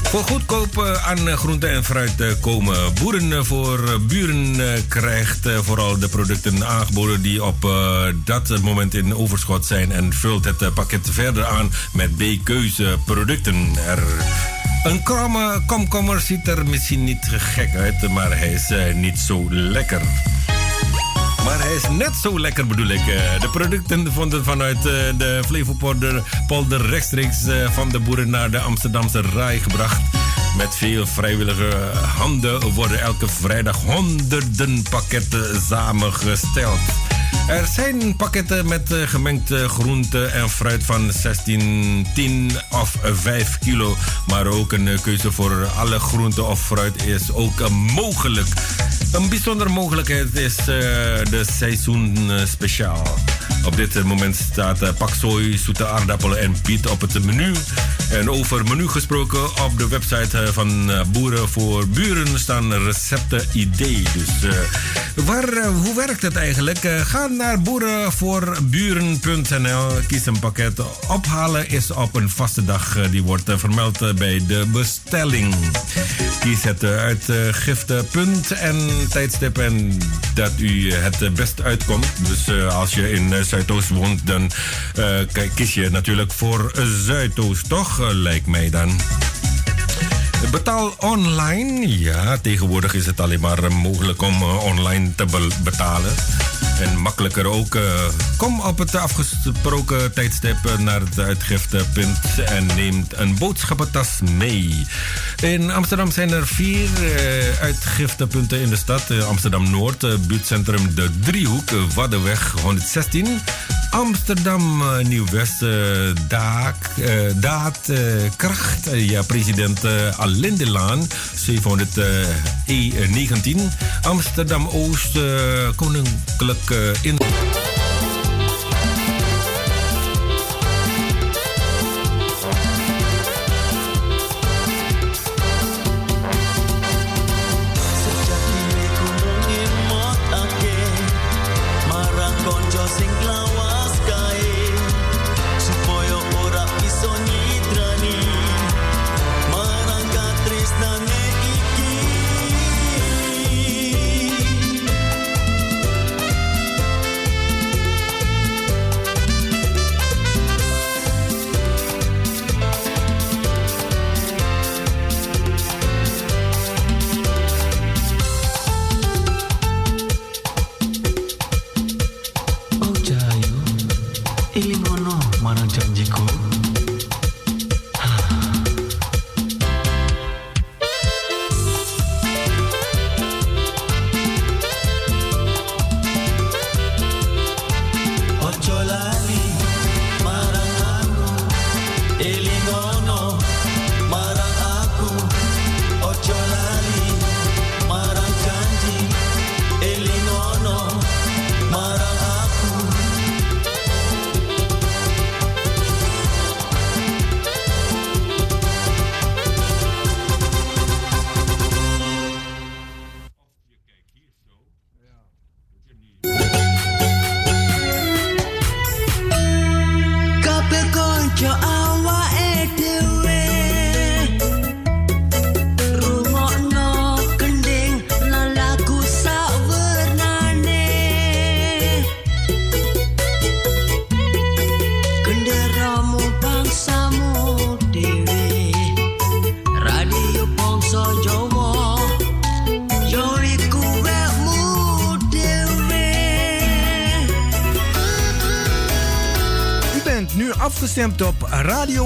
Voor goedkoop aan eh, groente en fruit eh, komen. Boeren eh, voor buren krijgt vooral de producten aangeboden die op dat moment in overschot zijn en vult het pakket verder aan met B-keuze producten. Er een kromme komkommer ziet er misschien niet gek uit, maar hij is niet zo lekker. Maar hij is net zo lekker bedoel ik. Eh, De producten vonden vanuit eh, de Flevopolder polder rechtstreeks eh, van de boeren naar de Amsterdamse Rai gebracht. Met veel vrijwillige handen worden elke vrijdag honderden pakketten samengesteld. Er zijn pakketten met eh, gemengd eh, groente en fruit van 16, 10 of 5 kilo. Maar ook een keuze voor alle groente of fruit is ook mogelijk. Een bijzondere mogelijkheid is eh, de seizoen eh, speciaal. Op dit eh, moment staat uh, paksoi, zoete aardappelen en biet op het menu. En over menu gesproken, op de website eh, van eh, Boeren voor Buren staan recepten idee. Dus eh, waar, eh, hoe werkt het eigenlijk? Eh, ga naar boerenvoorburen.nl, kies een pakket. Ophalen is op een vaste dag. eh, die wordt eh, vermeld eh, bij de bestelling. Kies het eh, uitgiftepunt en tijdstip en dat u het eh, best uitkomt. Dus eh, als je in eh, Zuidoost woont, dan eh, kies je natuurlijk voor Zuidoost, toch? Eh, lijkt mij dan. Betaal online. Ja, tegenwoordig is het alleen maar mogelijk om eh, online te be- betalen. En makkelijker ook. eh, kom op het afgesproken tijdstip naar het uitgiftepunt en neemt een boodschappentas mee. In Amsterdam zijn er vier eh, uitgiftepunten in de stad. Eh, Amsterdam Noord, buurtcentrum De Driehoek, eh, Waddenweg 116. Amsterdam Nieuw-West, Daak, Daad, Kracht, ja, president eh, Alindelaan, 700 eh, E19. Amsterdam Oost, eh, Koninklijk eh, in.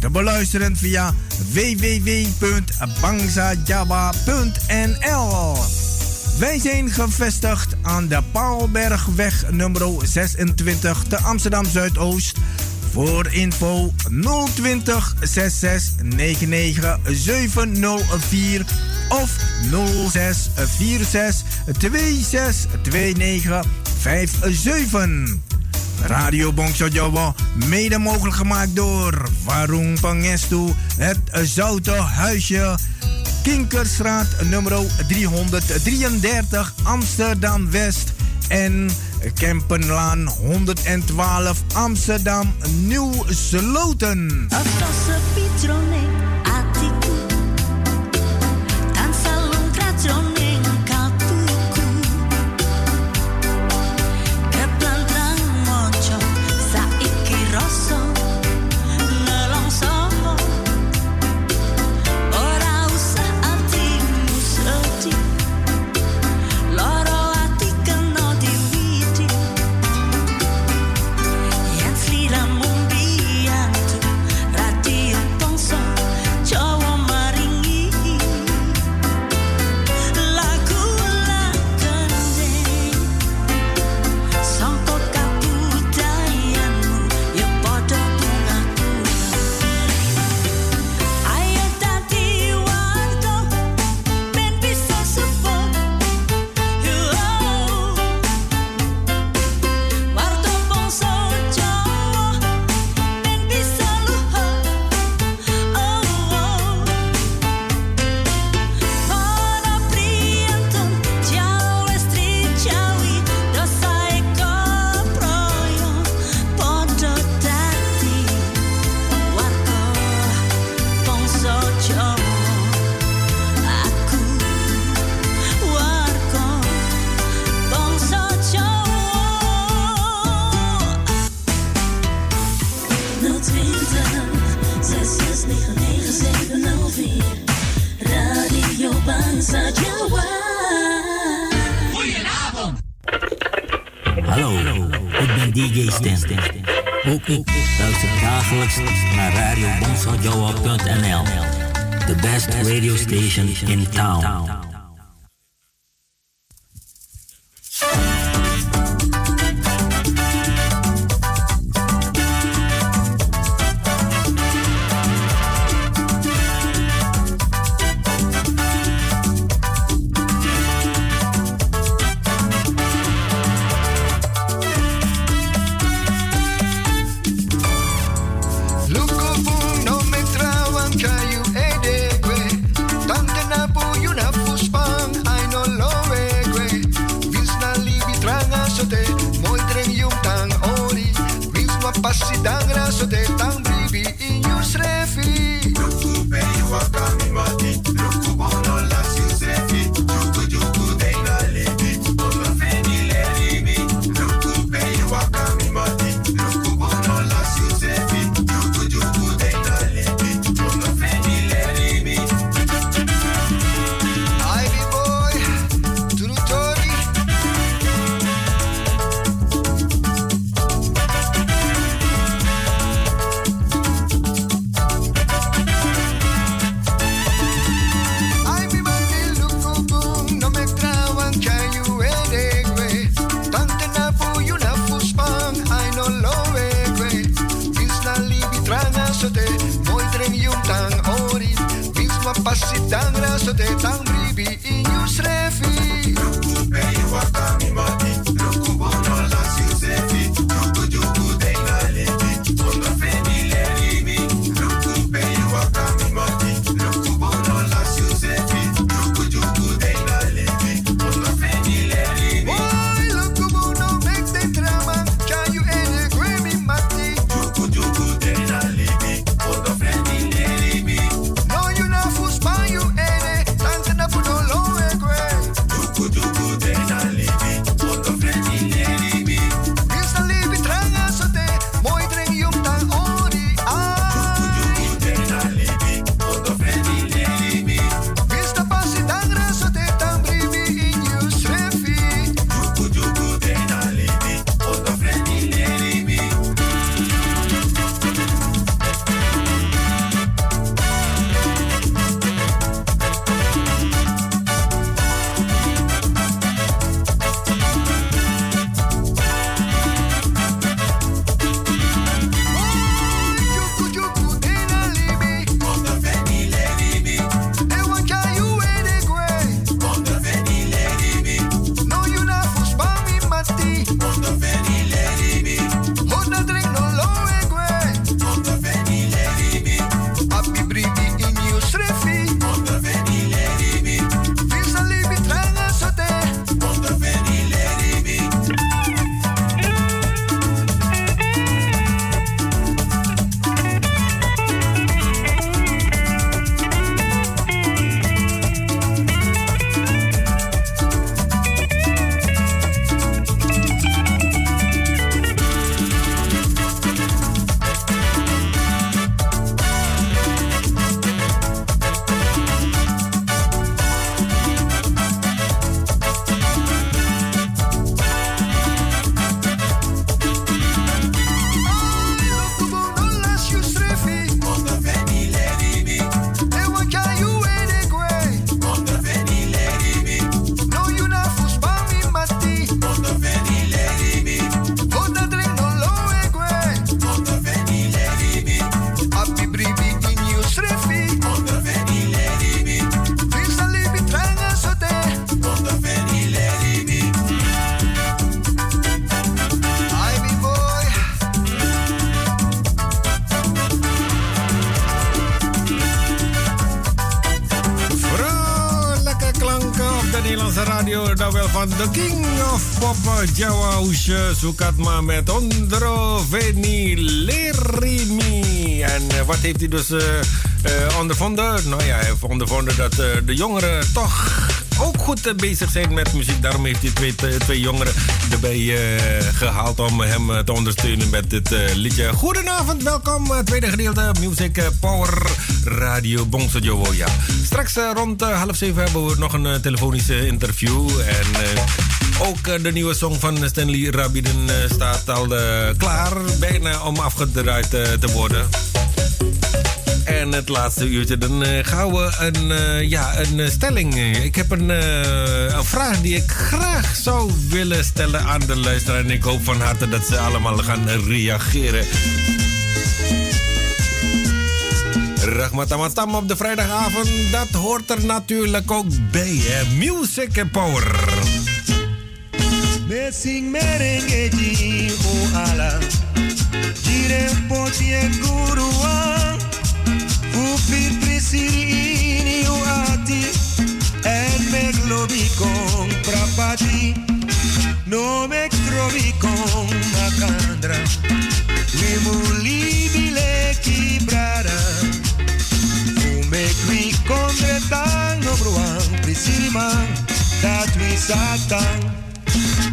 Te beluisteren via www.bangsajawa.nl. Wij zijn gevestigd aan de Paalbergweg nummer 26 te Amsterdam Zuidoost. Voor info 020 66 99 704 of 06 46 26 29 57. Radio Bongso mede mogelijk gemaakt door Warung Pangestu, het Zoute Huisje, Kinkerstraat nummer 333 Amsterdam West en Kempenlaan 112 Amsterdam Nieuw Sloten. Station in town. Zoekat maar met Ondro Veni Lerimi. En eh, wat heeft hij dus eh, ondervonden? Nou ja, hij heeft ondervonden dat de jongeren toch ook goed bezig zijn met muziek. Daarom heeft hij twee, twee, jongeren erbij eh, gehaald om hem te ondersteunen met dit liedje. Goedenavond, welkom. tweede gedeelte Music Power Radio Bongso Jowo. Ja. Straks rond half zeven hebben we nog een telefonische interview. En ook eh, de nieuwe song van Stanley Rabiden eh, staat al eh, klaar. Bijna om afgedraaid te worden. En het laatste uurtje, dan gaan we een, ja, een stelling. Ik heb een, een vraag die ik graag zou willen stellen aan de luisteraar. En ik hoop van harte dat ze allemaal gaan reageren. Rachmatamatam op de vrijdagavond, dat hoort er natuurlijk ook bij. Hè? Music Power. Sing merengue o ala Jire poti e gurua Fupir prisiri ini o ati En me globi con prapati No me trovi con macandra We mulibile kibrara Fume qui con dretang no bruan Prisiri man Dat satan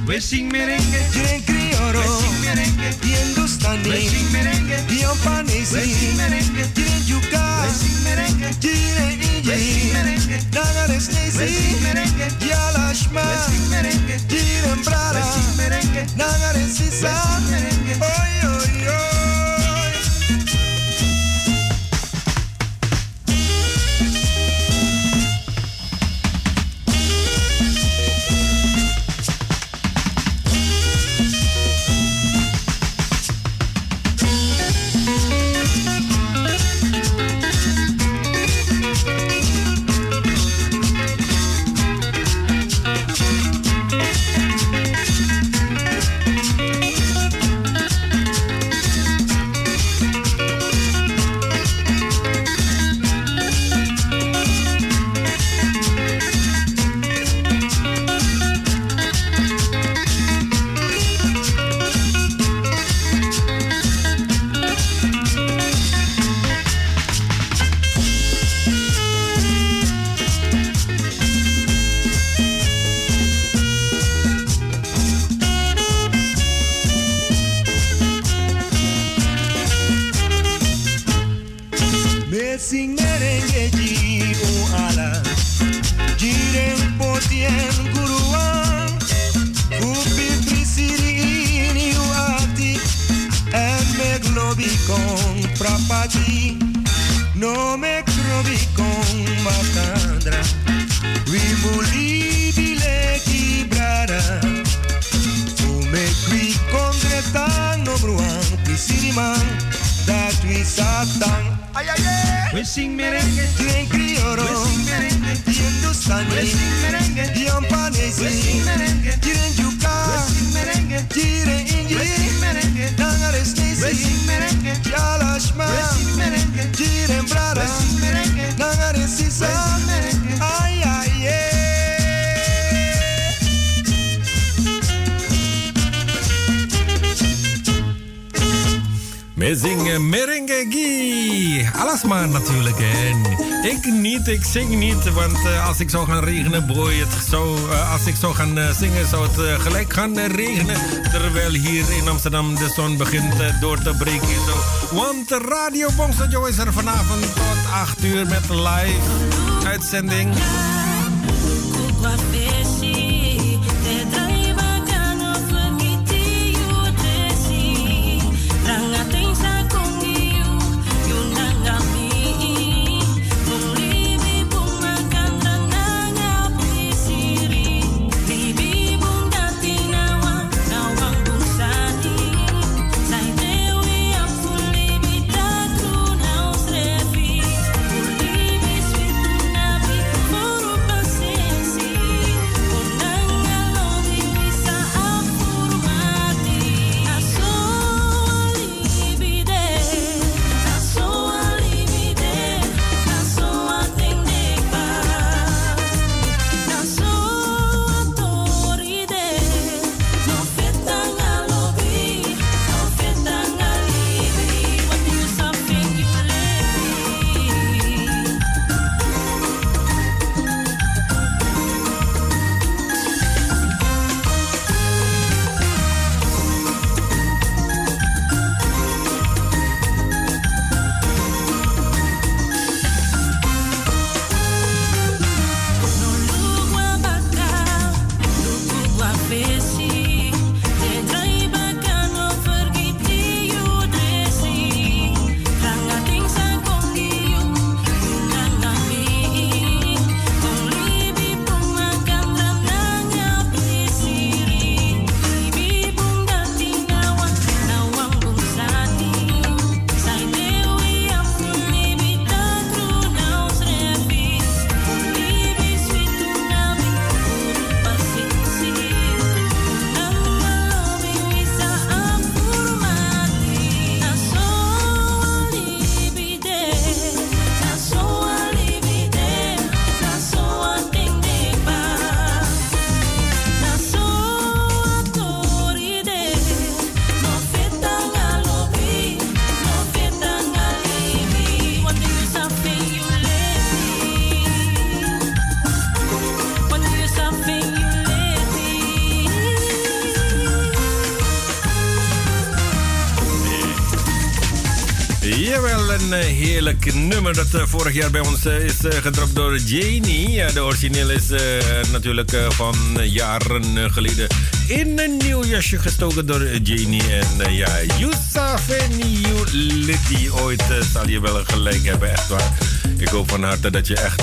We sing merengue, quieren criollo. We sing merengue, y hindustani. We sing merengue, y ompanesi. We sing merengue, quieren yuca. We sing merengue, quieren inji. We sing merengue, nagares nesi. We sing merengue, y alashma. We sing merengue, quieren brara. We sing merengue, nagares sisa. We sing merengue, oy zing niet. Want eh, als ik zou gaan regenen, boy, het zou, eh, als ik zou gaan eh, zingen, zou het gelijk gaan regenen. Terwijl hier in Amsterdam de zon begint door te breken. Zo. Want Radio Bongso is er vanavond tot 8 uur met live uitzending. Dat eh, vorig jaar bij ons eh, is eh, gedropt door Janie. Ja, de origineel is natuurlijk van jaren geleden in een nieuw jasje gestoken door Janie. En ja, Youssafeni Litty. Ooit eh, zal je wel gelijk hebben, echt waar. Ik hoop van harte dat je echt...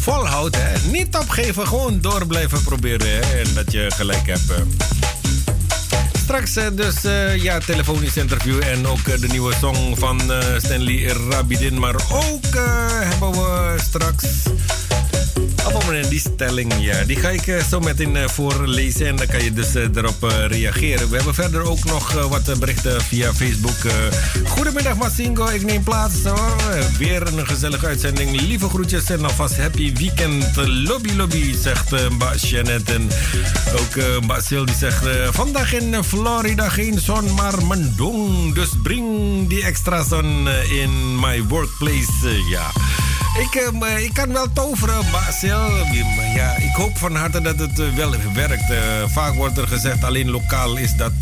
volhoudt, hè. Niet opgeven, gewoon door blijven proberen. En dat je gelijk hebt. Straks eh, dus eh, ja, telefonisch interview en ook eh, de nieuwe song van Stanley Rabidin. Maar ook hebben we straks... Moment die stelling, ja, die ga ik eh, zo meteen eh, voorlezen en dan kan je dus eh, erop reageren. We hebben verder ook nog wat berichten via Facebook. Goedemiddag Massingo, ik neem plaats hoor. Weer een gezellige uitzending. Lieve groetjes en alvast happy weekend. Lobby lobby, zegt Mba Janet. En ook eh Mba Sil die zegt... vandaag in Florida geen zon, maar mendong. Dus breng die extra zon in my workplace, ja. Ik, eh, ik kan wel toveren, Basil. Ja, ik hoop van harte dat het eh, wel werkt. Eh, vaak wordt er gezegd, alleen lokaal is dat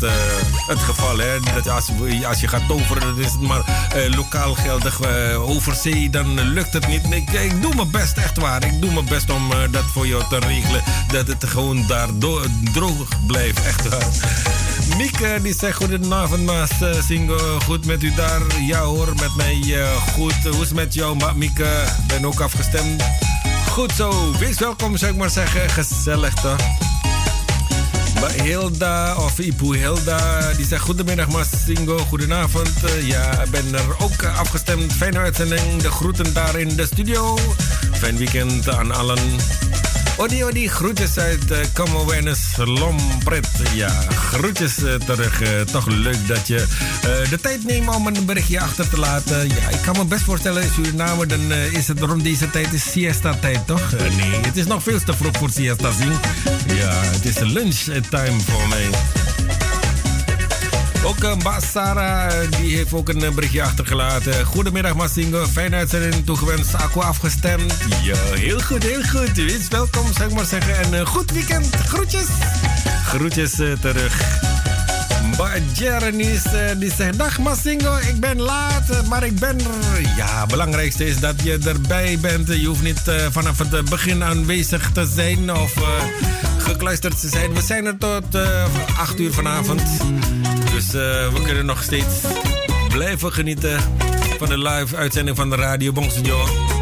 het geval. Hè? Dat als, als je gaat toveren, dan is het maar lokaal geldig. Overzee, dan lukt het niet. Ik, doe mijn best, echt waar. Ik doe mijn best om dat voor jou te regelen. Dat het gewoon daar droog blijft, echt waar. Mieke die zegt goedenavond Maas eh, Singo. Goed met u daar? Ja hoor, met mij eh, goed. Hoe is het met jou Mieke? Ben ook afgestemd. Goed zo, wees welkom zou ik maar zeggen. Gezellig toch? Hilda of Ipu Hilda die zegt goedemiddag Maas Singo. Goedenavond. Eh, ja, ik ben er ook eh, afgestemd. Fijne uitzending. De groeten daar in de studio. Fijn weekend aan allen. Odi Odi, groetjes uit uh, Come Awareness Lompret. Ja, groetjes eh, terug. Eh, toch leuk dat je eh, de tijd neemt om een berichtje achter te laten. Ja, ik kan me best voorstellen in Suriname, dan eh, is het rond deze tijd is siesta-tijd, toch? Eh, nee, het is nog veel te vroeg voor siesta zien. Ja, het is lunchtime voor mij. Ook uh, Bas Sarah, eh, die heeft ook een eh, berichtje achtergelaten. Goedemiddag Massingo, fijne uitzending toegewenst. Aqua afgestemd. Ja, heel goed, heel goed. Wees welkom, zou ik maar zeggen. En een goed weekend. Groetjes. Groetjes eh, terug. Jernis die zegt: Dag Massingo, ik ben laat, eh, maar ik ben er. Ja, het belangrijkste is dat je erbij bent. Je hoeft niet eh, vanaf het eh, begin aanwezig te zijn of eh, gekluisterd te zijn. We zijn er tot eh 8 uur vanavond. Dus eh, we kunnen nog steeds blijven genieten van de live uitzending van de Radio Bongsejo.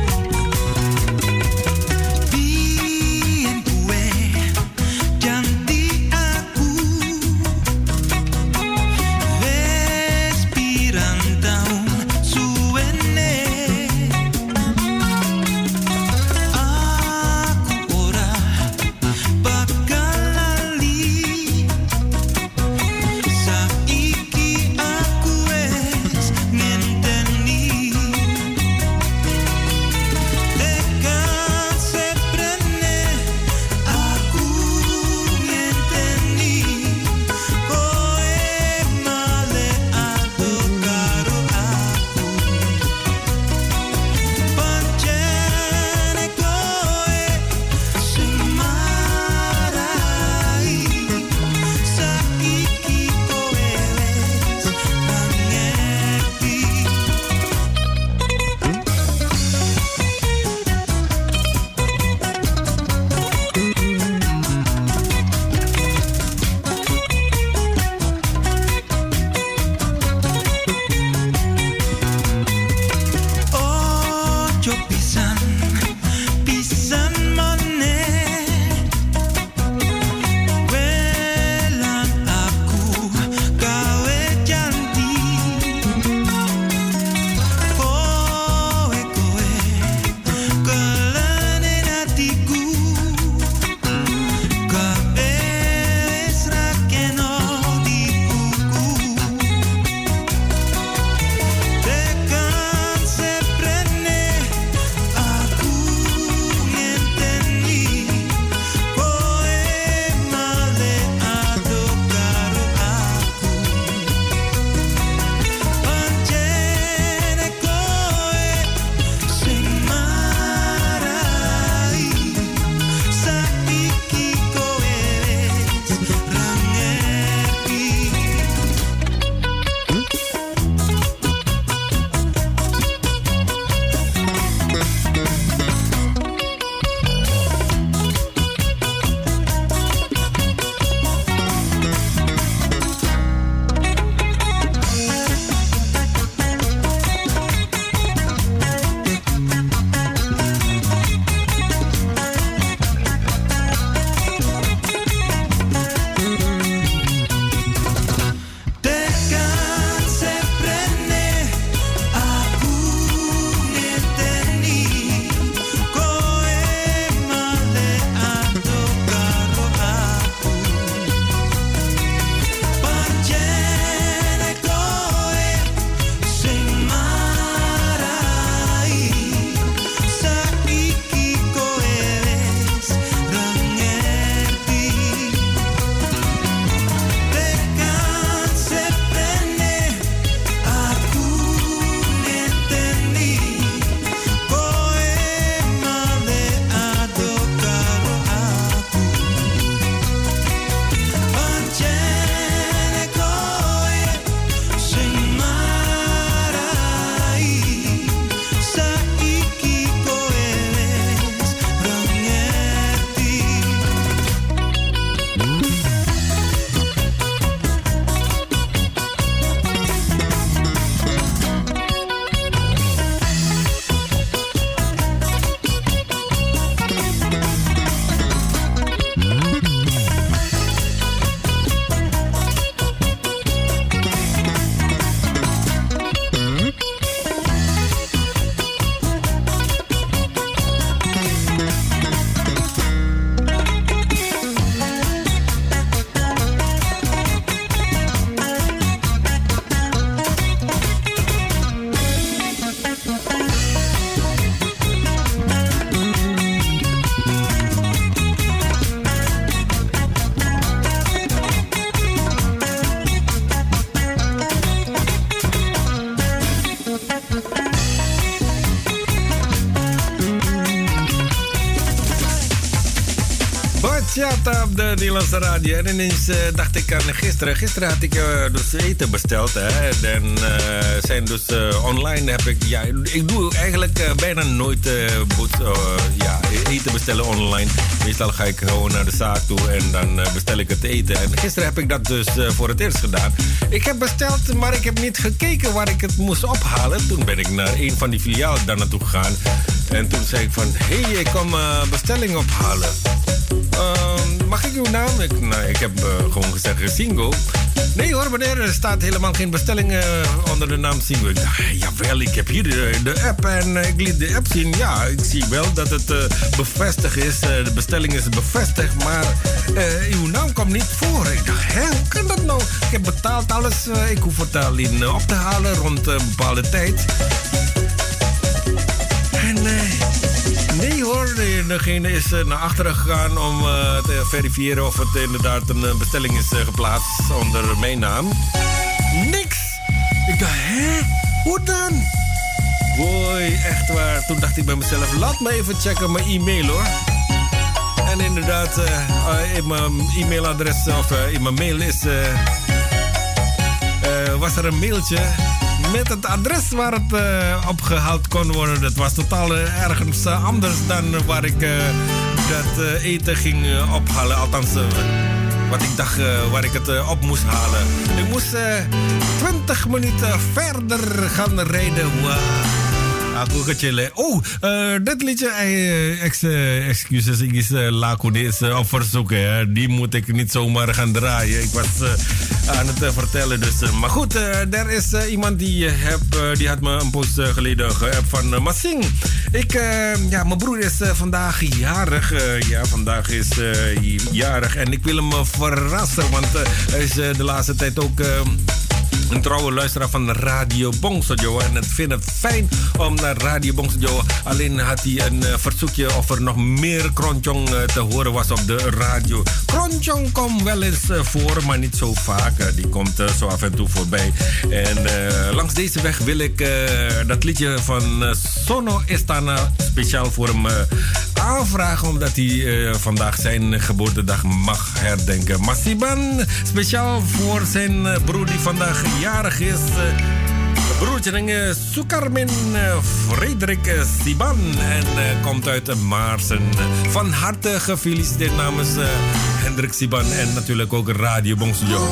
De Nederlandse radio. En ineens eh, dacht ik aan gisteren. Gisteren had ik eh, dus eten besteld. Hè. En eh, zijn dus online heb ik... Ja, ik doe eigenlijk bijna nooit ja, eten bestellen online. Meestal ga ik gewoon naar de zaak toe en dan bestel ik het eten. En gisteren heb ik dat dus voor het eerst gedaan. Ik heb besteld, maar ik heb niet gekeken waar ik het moest ophalen. Toen ben ik naar een van die filialen daar naartoe gegaan. En toen zei ik van, hé, hey, ik kom bestelling ophalen. Ehm, mag ik uw naam? Ik, nou, ik heb eh, gewoon gezegd Singo. Nee hoor, meneer, er staat helemaal geen bestelling eh, onder de naam Singo. Ik dacht, "Hé, jawel, ik heb hier de, de app en eh, ik liet de app zien. Ja, ik zie wel dat het bevestigd is. De bestelling is bevestigd, maar uw naam komt niet voor. Ik dacht, hè, hoe kan dat nou? Ik heb betaald alles. ik hoef het alleen op te halen rond een bepaalde tijd. Degene is eh, naar achteren gegaan om eh, te verifiëren of het inderdaad een eh, bestelling is geplaatst onder mijn naam. Niks! Ik dacht, hè? Hoe dan? Boy, echt waar. Toen dacht ik bij mezelf, laat me even checken mijn e-mail hoor. En inderdaad, in mijn e-mailadres of in mijn mail is, was er een mailtje met het adres waar het eh, opgehaald kon worden. Dat was totaal eh, ergens eh, anders dan waar ik dat eten ging ophalen. Althans, wat ik dacht waar ik het op moest halen. Ik moest eh 20 minuten verder gaan rijden. Oh, eh, dat liedje, eh, eh, excuses, ik is uh, laconisch eh, op verzoek. Die moet ik niet zomaar gaan draaien. Ik was aan het vertellen. Dus, maar goed, er is iemand die, heb, die had me een post geleden van uh, Massing. Ik, ja, mijn broer is vandaag jarig. Ja, vandaag is jarig. En ik wil hem verrassen, want hij is de laatste tijd ook... een trouwe luisteraar van Radio Bongsojo. En ik vind het fijn om naar Radio Bongsojo. Alleen had hij een eh, verzoekje of er nog meer Kronjong eh, te horen was op de radio. Kronjong komt wel eens eh, voor, maar niet zo vaak. Die komt zo af en toe voorbij. En langs deze weg wil ik dat liedje van Sono Estana speciaal voor hem aanvragen. Omdat hij vandaag zijn geboortedag mag herdenken. Masiban, speciaal voor zijn broer die vandaag jarig is. eh, broertje Sukarmin uh, Frederik uh, Siban. En komt uit Maarsen. Van harte gefeliciteerd namens Hendrik Siban. En natuurlijk ook Radio Bongsujo.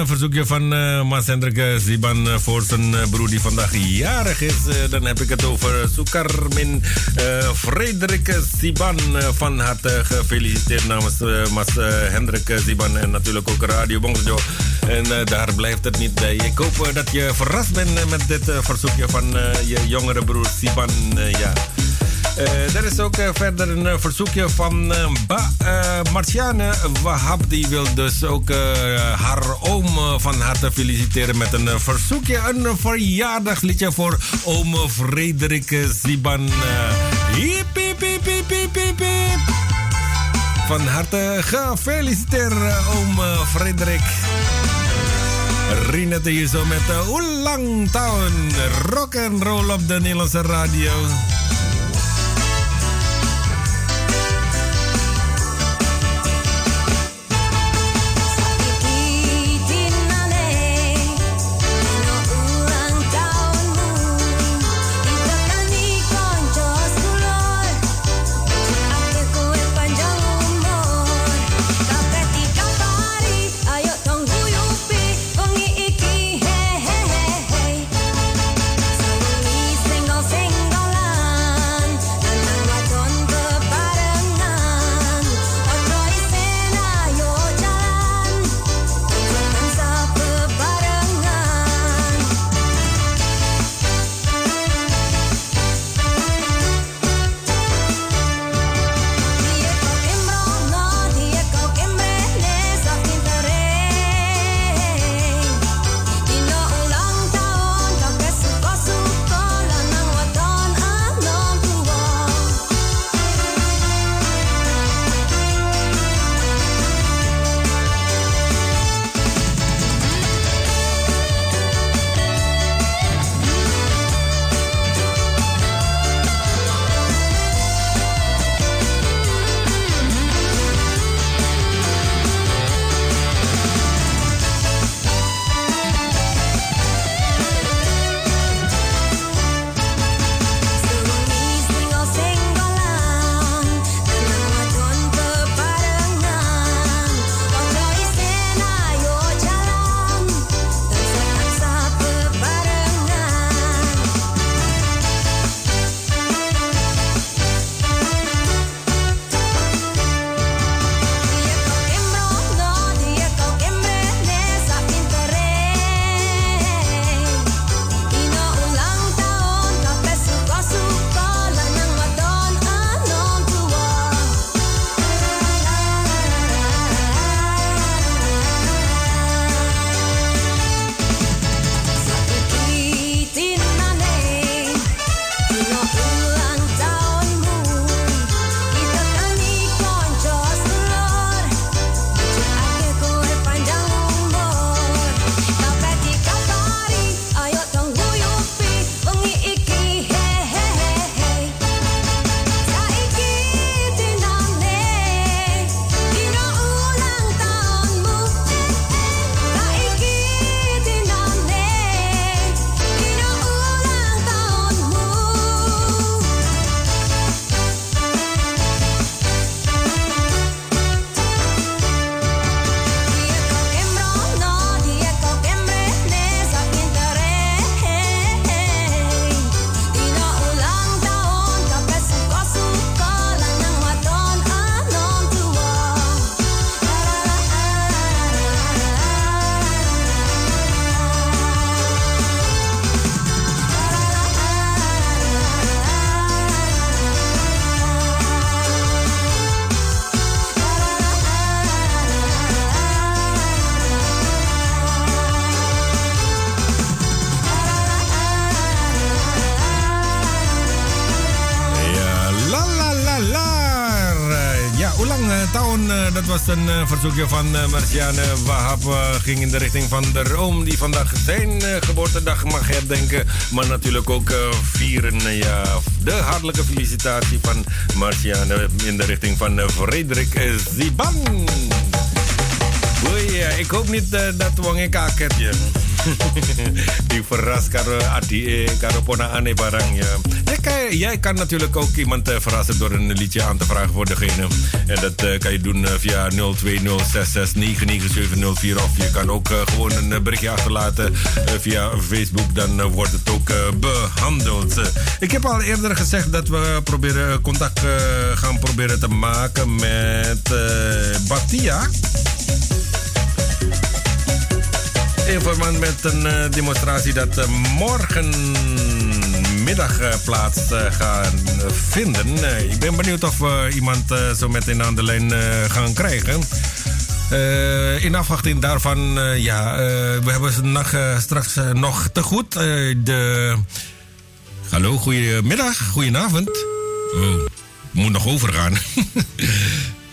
Een verzoekje van eh, Mas Hendrik eh, voor zijn eh, broer die vandaag jarig is. Dan heb ik het over Sukarmin Frederik Ziban. Eh, van harte gefeliciteerd namens Mas Hendrik Ziban en natuurlijk ook Radio Bongso. En daar blijft het niet bij. Ik hoop dat je verrast bent met dit verzoekje van je jongere broer Ziban. Eh, ja. Eh, er is ook eh, verder een eh, verzoekje van Ba Marciane Wahab. Die wil dus ook haar oom van harte feliciteren met een verzoekje. Een verjaardagsliedje voor oom Frederik Ziban. Hiep, hiep, hiep, hiep, hiep, hiep. Van harte gefeliciteerd, oom Frederik. Rinette hier zo met Oelang Town. Rock and roll op de Nederlandse radio. Een eh, verzoekje van eh, Marciane Wahab. eh, ging in de richting van de Room die vandaag zijn geboortedag mag herdenken. Maar natuurlijk ook vieren. ja, de hartelijke felicitatie van Marciane in de richting van Frederik Ziban. Oei, ik hoop niet dat wang ik aketje. <laughs> die verrast karo karo ponaan barang ja. Jij kan, natuurlijk ook iemand eh, verrassen door een liedje aan te vragen voor degene. En dat eh, kan je doen eh, via 020669974 of je kan ook gewoon een berichtje achterlaten via Facebook. Dan wordt het ook eh, behandeld. Eh, ik heb al eerder gezegd dat we proberen contact gaan proberen te maken met Batia. In verband met een demonstratie dat eh, morgenmiddag eh, plaats eh, gaan vinden. Eh, ik ben benieuwd of we iemand zo meteen aan de lijn gaan krijgen. In afwachting daarvan, ja, we hebben ze nog, straks nog te goed. de... Hallo, goedemiddag, goedenavond. Oh, moet nog overgaan. <laughs>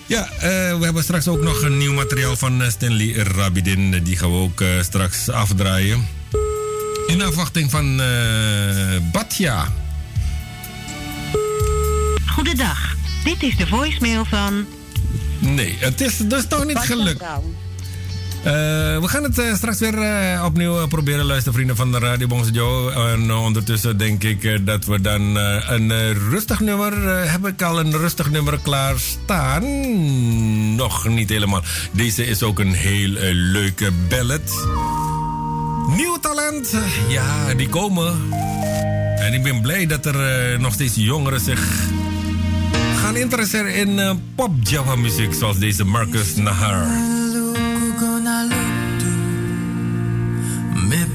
Ja, we hebben straks ook nog een nieuw materiaal van Stanley Rabidin. Die gaan we ook straks afdraaien. In afwachting van eh Batja. Goedendag. Dit is de voicemail van... Nee, het is dus toch niet gelukt. Eh, we gaan het eh, straks weer opnieuw proberen, luistervrienden van de Radio Bongse Joe. En ondertussen denk ik dat we dan een rustig nummer... heb ik al een rustig nummer klaarstaan? Nog niet helemaal. Deze is ook een heel leuke ballad. Nieuw talent, ja, die komen. En ik ben blij dat er eh, nog steeds jongeren zich gaan interesseren in eh, pop Java muziek. Zoals deze Marcus Nahar. Me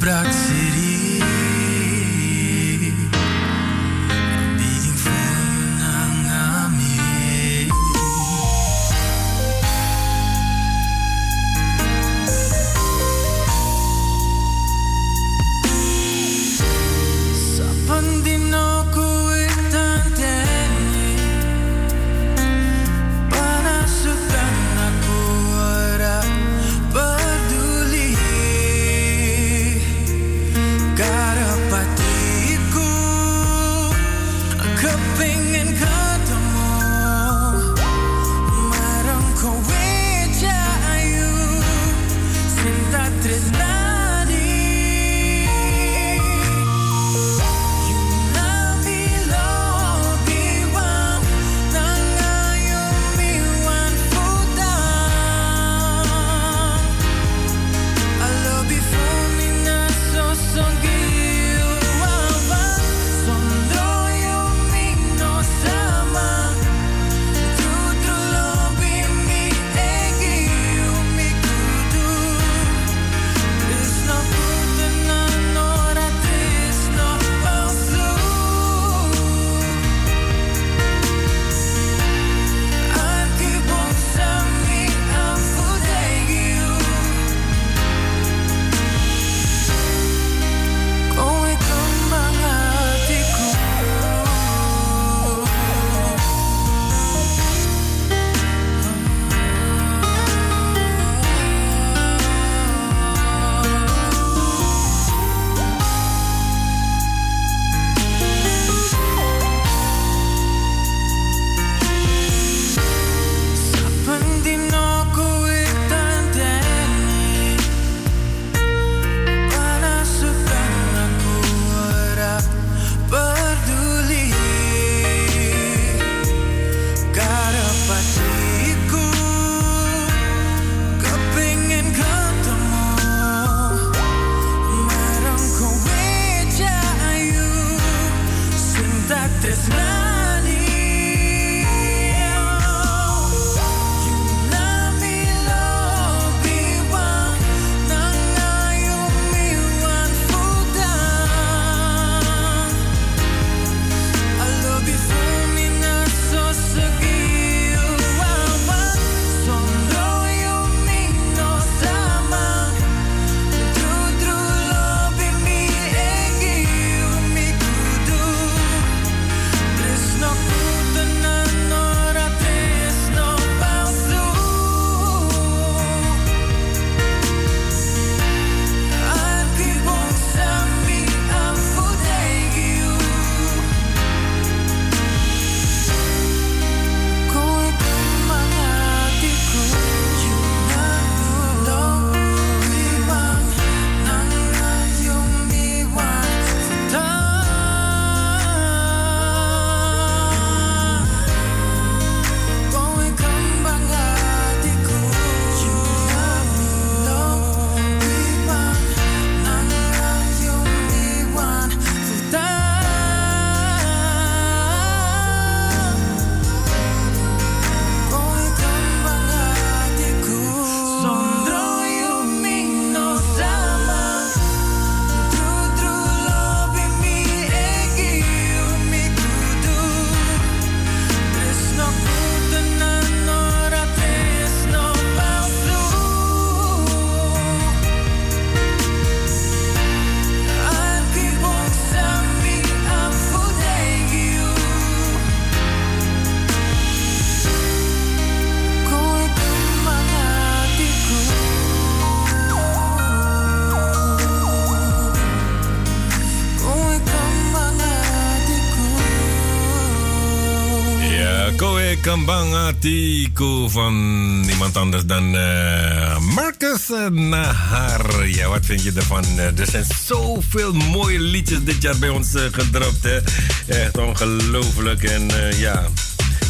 van niemand anders dan eh, Marcus Nahar. Ja, wat vind je ervan? Eh, er zijn zoveel mooie liedjes dit jaar bij ons eh, gedropt. Hè? Echt ongelooflijk. En ja,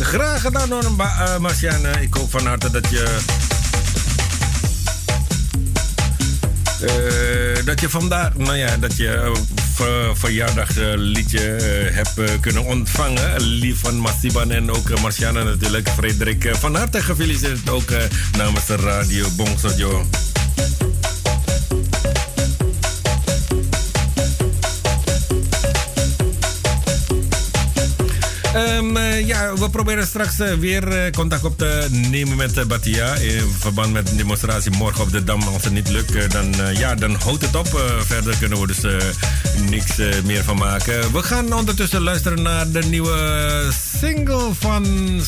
graag gedaan hoor, eh, Marciane. Ik hoop van harte dat je... dat je vandaag, nou ja, dat je ver, verjaardagliedje eh, hebt eh, kunnen ontvangen. Lief van Masiban en ook Marciana natuurlijk. Frederik, eh, van harte gefeliciteerd ook eh, namens de radio Bongsojo. Ehm, eh, ja, we proberen straks eh, weer eh, contact op te nemen met Batia. In verband met de demonstratie morgen op de Dam. Als het niet lukt, dan, ja, dan houdt het op. Verder kunnen we dus niks meer van maken. We gaan ondertussen luisteren naar de nieuwe single van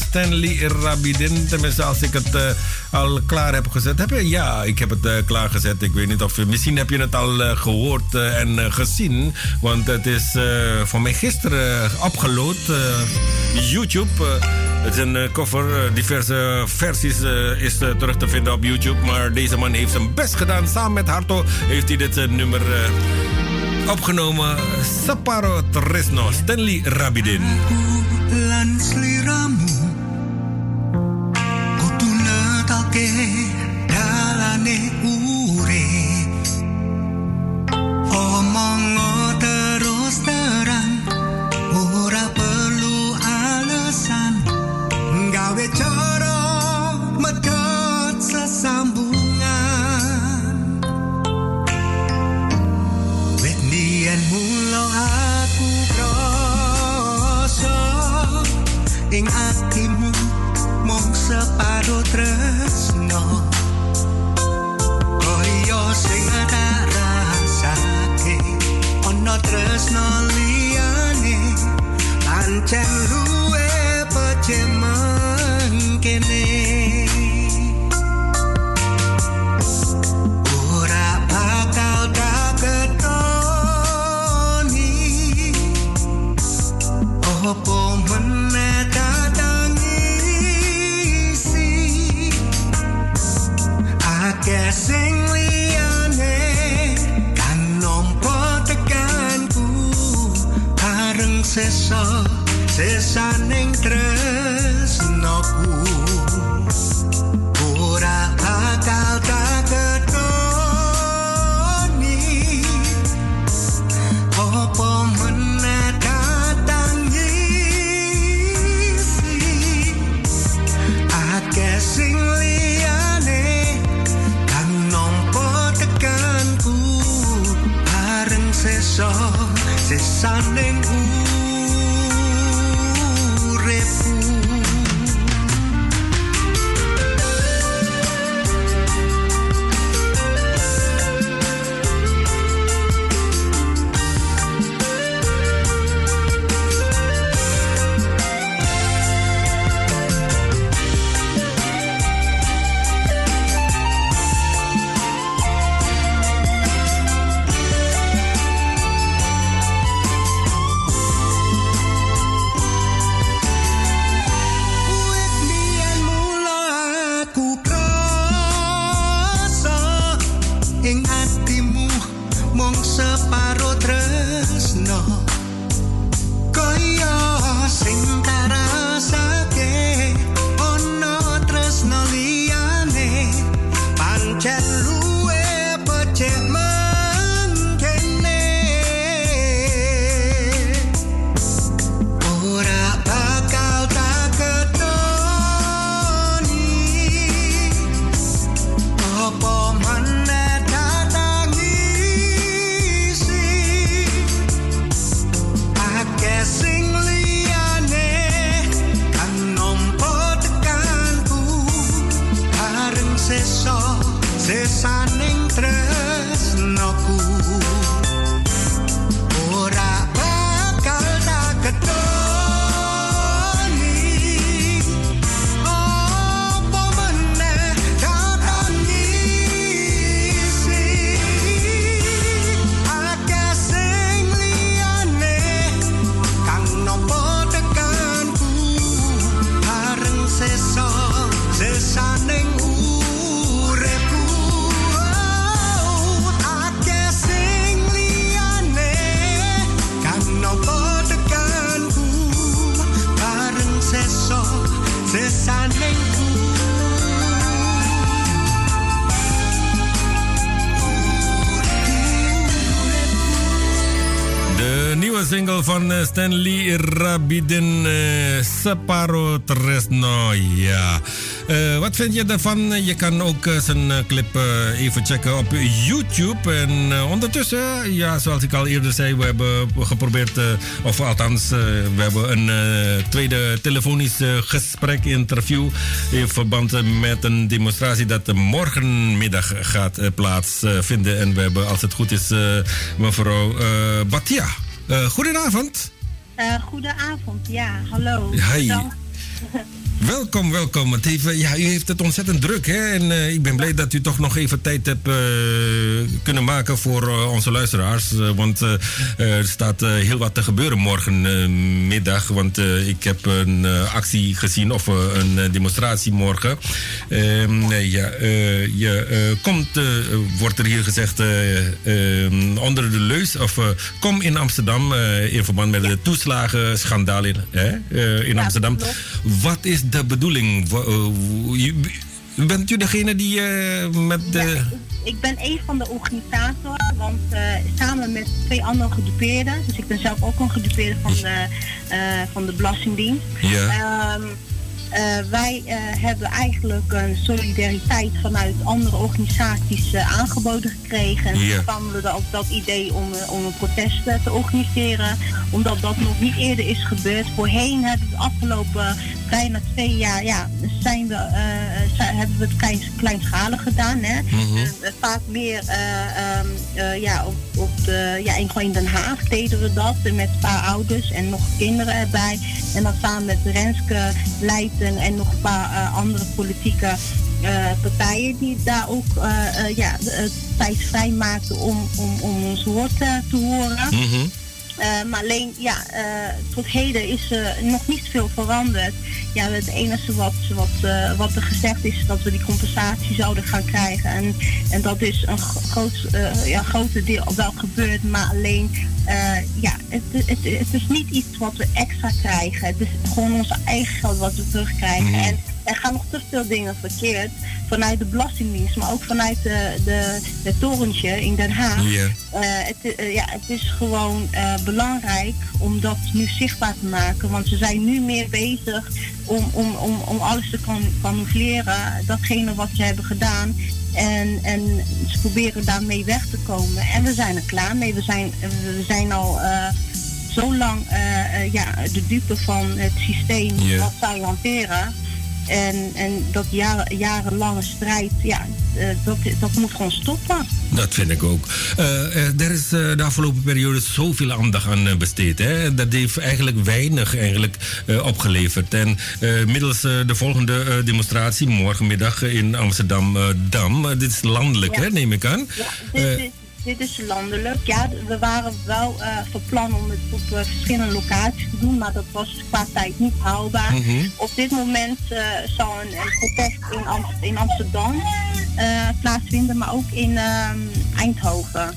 Stanley Rabidin. Tenminste, als ik het al klaar heb gezet. Heb je? Ja, ik heb het eh, klaargezet. Ik weet niet of... Misschien heb je het al eh, gehoord eh, en gezien. Want het is voor mij gisteren opgeload. eh, YouTube. het is een eh, diverse versies is terug te vinden op YouTube. Maar deze man heeft zijn best gedaan. Samen met Harto heeft hij dit nummer opgenomen. Saparo Tresno. Stanley Rabidin. ke dalane ku 前路 sesa Sesaning tresnoku Stanley Rabidin, eh, Separo Tresno. Ja. Eh, wat vind je daarvan? Je kan ook eh, zijn clip even checken op YouTube. En ondertussen, ja, zoals ik al eerder zei, we hebben geprobeerd, of althans, we hebben een tweede telefonisch gesprek, interview in verband met een demonstratie dat morgenmiddag gaat plaatsvinden. en we hebben, als het goed is, mevrouw Batia. Eh, goedenavond. Eh, goedenavond, ja, hallo. Hi. Bedankt. Welkom, welkom. Het heeft, ja, u heeft het ontzettend druk, hè? En eh, ik ben blij dat u toch nog even tijd hebt eh, kunnen maken voor eh, onze luisteraars. Want er staat heel wat te gebeuren morgenmiddag. want ik heb een actie gezien, of een demonstratie morgen. Ehm, ja, je komt, wordt er hier gezegd, eh, ehm, onder de leus, of kom in Amsterdam in verband met de toeslagenschandaal in, in Amsterdam. Wat is de bedoeling? Eh, u- bent u degene die eh, met de. Ik ben een van de organisatoren, want eh, samen met twee andere gedupeerden, dus ik ben zelf ook een gedupeerde van de, van de Belastingdienst. Ja. Ehm, eh, wij hebben eigenlijk een solidariteit vanuit andere organisaties aangeboden gekregen. En kwamen we dan op dat idee om, om een protest te organiseren. Omdat dat nog niet eerder is gebeurd. Voorheen hebben we de afgelopen bijna twee jaar ja, zijn we, eh, zijn- hebben we het klein, kleinschalig gedaan. Hè? Mhm. Eh, vaak meer eh, ehm, eh, ja, op, op de, ja, in, gewoon in Den Haag deden we dat. eh, Met een paar ouders en nog kinderen erbij. En dan samen met Renske Leijten en nog een paar eh, andere politieke eh, partijen die daar ook eh, eh, ja, tijd vrij maakten om, om, om ons woord eh, te horen. Mhm. Eh, maar alleen, ja, eh, tot heden is er nog niet veel veranderd. Ja, het enige wat, wat, eh, wat er gezegd is dat we die compensatie zouden gaan krijgen. En, en dat is een gro- groot, eh, ja, grote deel wel gebeurd. Maar alleen, eh, ja, het, het, het is niet iets wat we extra krijgen. Het is gewoon onze eigen geld wat we terugkrijgen. Mhm. En er gaan nog te veel dingen verkeerd. Vanuit de Belastingdienst, maar ook vanuit de, de, het torentje in Den Haag. Eh, het, eh, ja, het is gewoon eh, belangrijk om dat nu zichtbaar te maken. Want ze zijn nu meer bezig om, om, om, om alles te kan, camoufleren. Datgene wat ze hebben gedaan. En, en ze proberen daarmee weg te komen. En we zijn er klaar mee. We zijn, we zijn al zo lang ja, de dupe van het systeem Ja. wat zij hanteren. En, en dat jaren, jarenlange strijd, ja, eh, dat, dat moet gewoon stoppen. Dat vind ik ook. Eh, er is de afgelopen periode zoveel aandacht aan besteed. Hè? Dat heeft eigenlijk weinig eigenlijk, opgeleverd. En middels de volgende demonstratie morgenmiddag in Amsterdam-Dam. dit is landelijk, Ja. hè, neem ik aan. Dit, dit, dit is landelijk. Ja, we waren wel eh van plan om het op eh, verschillende locaties te doen, maar dat was qua tijd niet haalbaar. Mhm. Op dit moment eh, zal een, een protest in, Am- in Amsterdam plaatsvinden, maar ook in ehm, Eindhoven.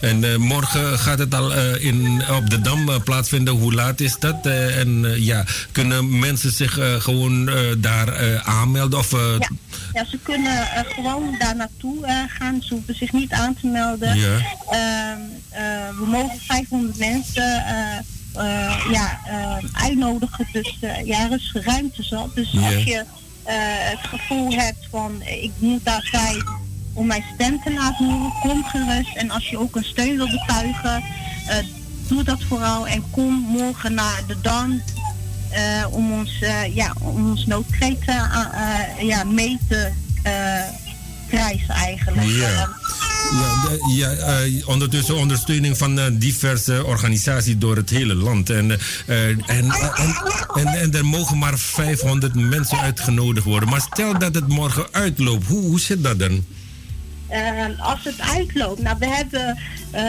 En eh, morgen gaat het al eh, in, op de Dam eh, plaatsvinden. Hoe laat is dat? En ja, kunnen mensen zich gewoon daar aanmelden? Of, Ja, ja, ze kunnen gewoon daar naartoe gaan. Ze hoeven zich niet aan te melden. Ja. Ehm, eh, we mogen 500 mensen ja, uitnodigen. Dus ja, er is ruimte zat. Dus als je het gevoel hebt van ik moet daar zijn om mijn stem te laten horen, kom gerust. En als je ook een steun wil betuigen, eh, doe dat vooral. En kom morgen naar de Dan eh, om ons, eh, ja, om ons noodkreet ja, mee te krijgen eigenlijk. Ja. Ja, de- ja ondertussen ondersteuning van diverse organisaties door het hele land. En, en, en, en, en er mogen maar 500 mensen uitgenodigd worden. Maar stel dat het morgen uitloopt, hoe, hoe zit dat dan? Eh, als het uitloopt, nou we hebben, eh,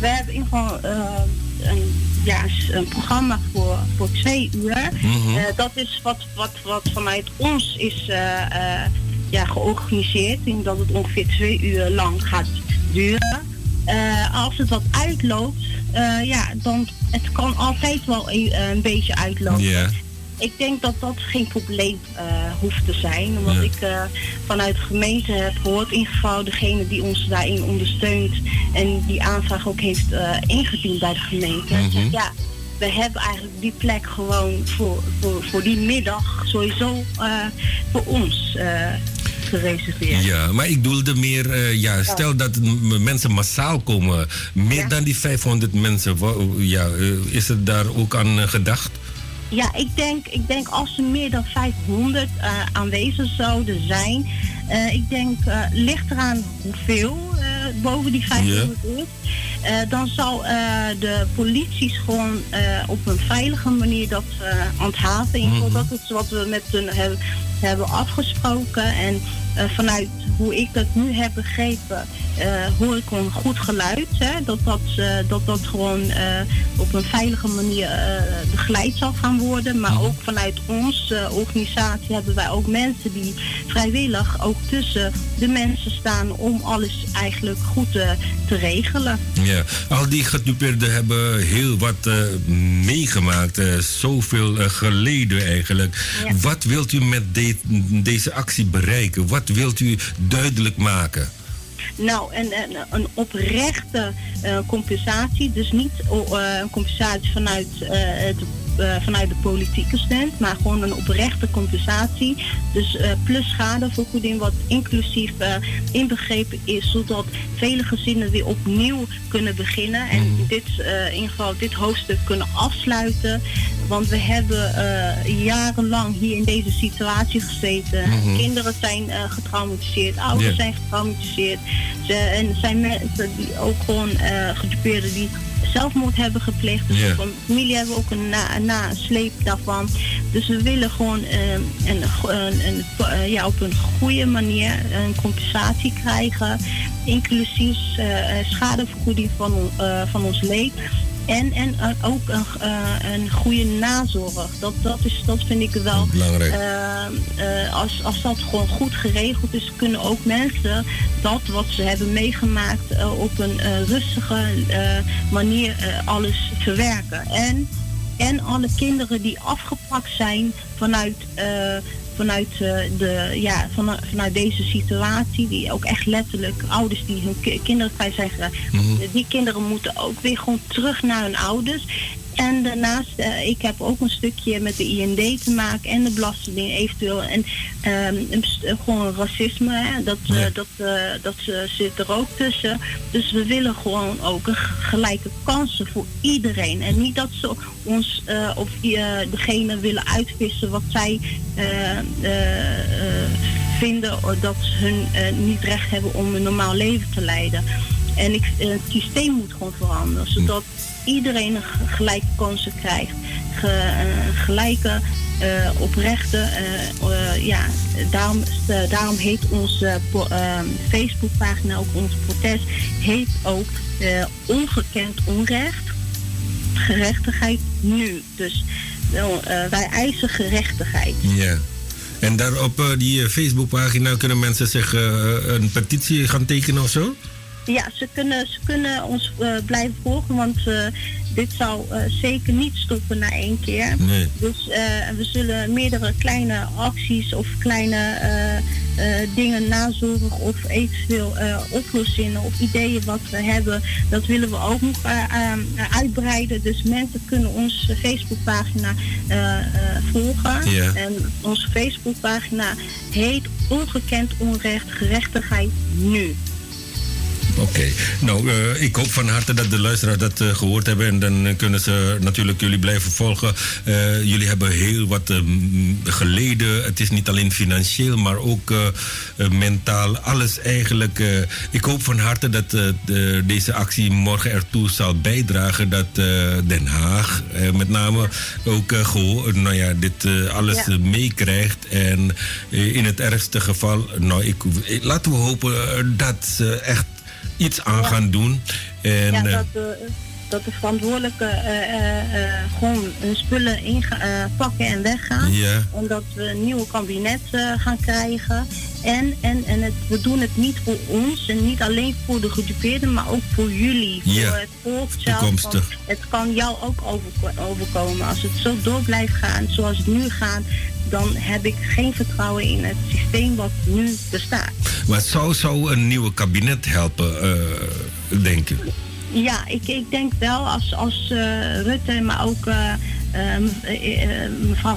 we hebben in ieder geval eh, een, ja, een programma voor, voor twee uur. Mhm. Dat is wat, wat, wat vanuit ons is ja, georganiseerd. In dat het ongeveer twee uur lang gaat duren. Als het wat uitloopt, ja, dan het kan altijd wel een, een beetje uitlopen. Ik denk dat dat geen probleem eh, hoeft te zijn. Omdat Ja. ik eh, vanuit de gemeente heb gehoord, in geval degene die ons daarin ondersteunt en die aanvraag ook heeft eh, ingediend bij de gemeente. Mhm. Ja, we hebben eigenlijk die plek gewoon voor, voor, voor die middag sowieso voor ons gereserveerd. Ja, maar ik bedoelde meer, ja, stel dat mensen massaal komen, meer dan die 500 mensen, ja, is er daar ook aan gedacht? Ja, ik denk, ik denk als er meer dan 500 eh, aanwezig zouden zijn. eh, ik denk, eh ligt eraan hoeveel boven die 500 is. eh, dan zal eh, de politie gewoon eh, op een veilige manier dat eh handhaven. In ieder geval, dat is wat we met hun hebben, hebben afgesproken. En eh, vanuit hoe ik dat nu heb begrepen, eh, hoor ik gewoon goed geluid. Hè? Dat, dat, eh, dat dat gewoon eh, op een veilige manier eh, begeleid zal gaan worden. Maar ook vanuit onze organisatie hebben wij ook mensen die vrijwillig ook tussen de mensen staan om alles eigenlijk goed te, te regelen. Ja, al die gedupeerden hebben heel wat eh, meegemaakt, eh, zoveel eh, geleden eigenlijk. Ja. Wat wilt u met de- deze actie bereiken? Wat wilt u duidelijk maken? Nou, een, een, een oprechte eh, compensatie. Dus niet eh, een compensatie vanuit, eh, het, eh, vanuit de politieke stand, maar gewoon een oprechte compensatie. Dus eh, plus schadevergoeding, wat inclusief eh, inbegrepen is, zodat vele gezinnen weer opnieuw kunnen beginnen. En dit, eh, in geval dit hoofdstuk kunnen afsluiten. Want we hebben jarenlang hier in deze situatie gezeten. Mhm. Kinderen zijn getraumatiseerd, ouders zijn getraumatiseerd. Ze, en er zijn mensen die ook gewoon gedupeerden die zelfmoord hebben gepleegd. Dus van familie hebben ook een na- een nasleep daarvan. Dus we willen gewoon eh, een, een, een, eh, ja, op een goede manier een compensatie krijgen. Inclusief eh, schadevergoeding van, eh, van ons leed. En, en eh, ook een, eh, een goede nazorg. Dat, dat, is, dat vind ik wel Belangrijk. eh, als, als dat gewoon goed geregeld is, kunnen ook mensen dat wat ze hebben meegemaakt op een rustige manier alles verwerken. En, en alle kinderen die afgepakt zijn vanuit, vanuit, eh, de, ja, van, vanuit deze situatie, die ook echt letterlijk ouders die hun ki- kinderen kwijt zijn geraakt, die kinderen moeten ook weer gewoon terug naar hun ouders. En daarnaast, eh, ik heb ook een stukje met de IND te maken en de belasting eventueel. En ehm, eh, gewoon racisme, hè, dat, eh, dat, dat zit er ook tussen. Dus we willen gewoon ook een gelijke kansen voor iedereen. En niet dat ze ons of degene willen uitvissen wat zij vinden dat hun eh, niet recht hebben om een normaal leven te leiden. En ik, het systeem moet gewoon veranderen, zodat iedereen gelijke kansen krijgt. Eh, gelijke, eh, oprechte, eh, ja, daarom, daarom heet onze po- eh, Facebookpagina, ook ons protest, heet ook Ongekend Onrecht, gerechtigheid nu. Dus wij eisen gerechtigheid. Ja. En daar op die Facebookpagina kunnen mensen zich een petitie gaan tekenen of zo? Ja, ze kunnen, ze kunnen ons eh, blijven volgen, want eh, dit zal eh, zeker niet stoppen na één keer. Nee. Dus we zullen meerdere kleine acties of kleine dingen nazorgen of eventueel oplossingen of ideeën wat we hebben, dat willen we ook nog uitbreiden. Dus mensen kunnen onze Facebookpagina volgen. Ja. En onze Facebookpagina heet Ongekend Onrecht Gerechtigheid Nu. Oké. Nou, eh, ik hoop van harte dat de luisteraars dat eh, gehoord hebben. En dan eh, kunnen ze natuurlijk jullie blijven volgen. Jullie hebben heel wat geleden. Het is niet alleen financieel, maar ook mentaal. Alles eigenlijk. ik hoop van harte dat de- deze actie morgen ertoe zal bijdragen dat Den Haag met name ook nou ja, dit alles Ja. meekrijgt. En in het ergste geval, nou, ik, laten we hopen dat ze echt iets aan gaan doen. En, ja, eh, dat, eh, dat de verantwoordelijke eh, eh, eh, gewoon hun spullen inga- eh, pakken en weggaan. Ja. En dat we een nieuwe kabinet gaan krijgen. En, en, en het, we doen het niet voor ons en niet alleen voor de gedupeerden, maar ook voor jullie. Voor het volk zelf. Het kan jou ook overko- overkomen. Als het zo door blijft gaan zoals het nu gaat, dan heb ik geen vertrouwen in het systeem wat nu bestaat. Maar zou, zou een nieuwe kabinet helpen, eh, denk je? Ja, ik, ik denk wel als, als eh, Rutte, maar ook eh, eh, mev- eh, mevrouw